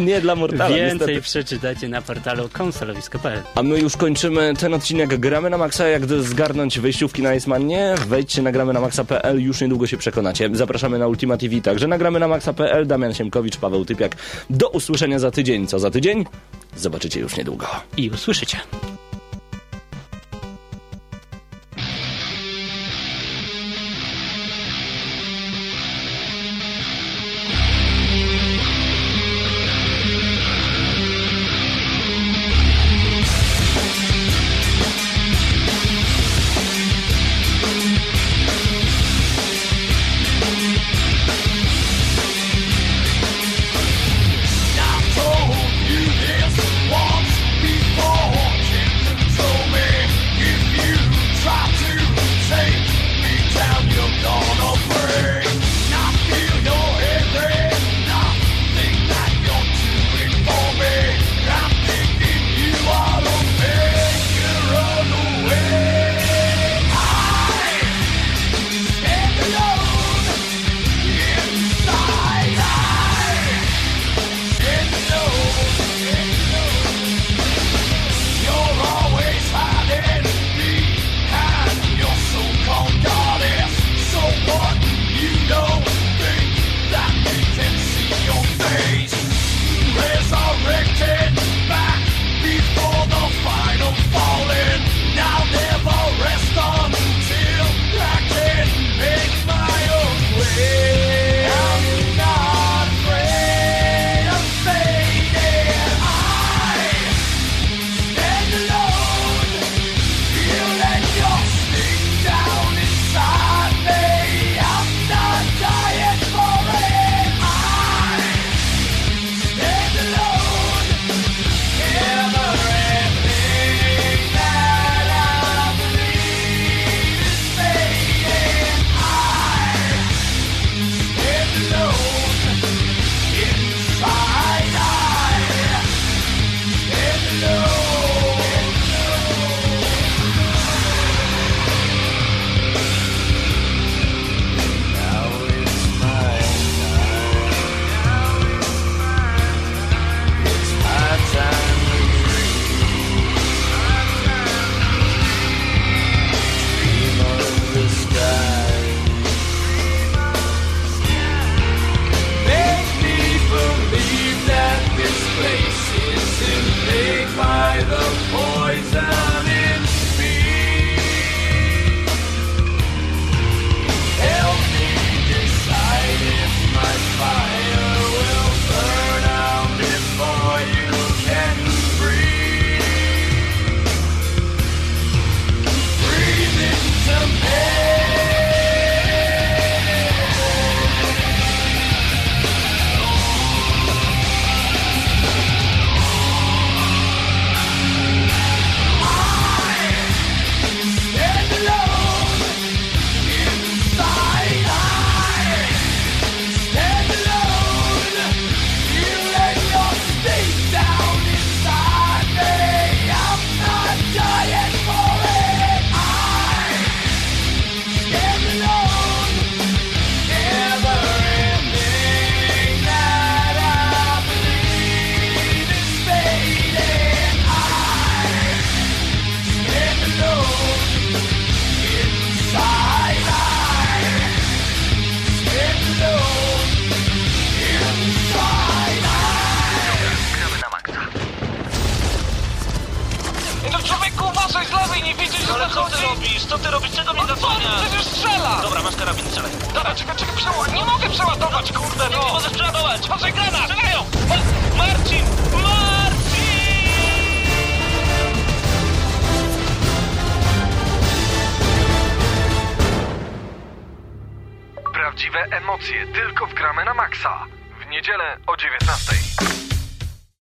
nie dla Mortala, Więcej niestety. przeczytacie na portalu konsolowisko.pl. A my już kończymy ten odcinek Gramy na Maxa. Jak zgarnąć wejściówki na Ismanie? Wejdźcie na gramy na maxa.pl, już niedługo się przekonacie. Zapraszamy na Ultima TV, także nagramy na maxa.pl. Damian Siemkowicz, Paweł Typiak. Do usłyszenia za tydzień. Co za tydzień? Zobaczycie już niedługo. I usłyszycie.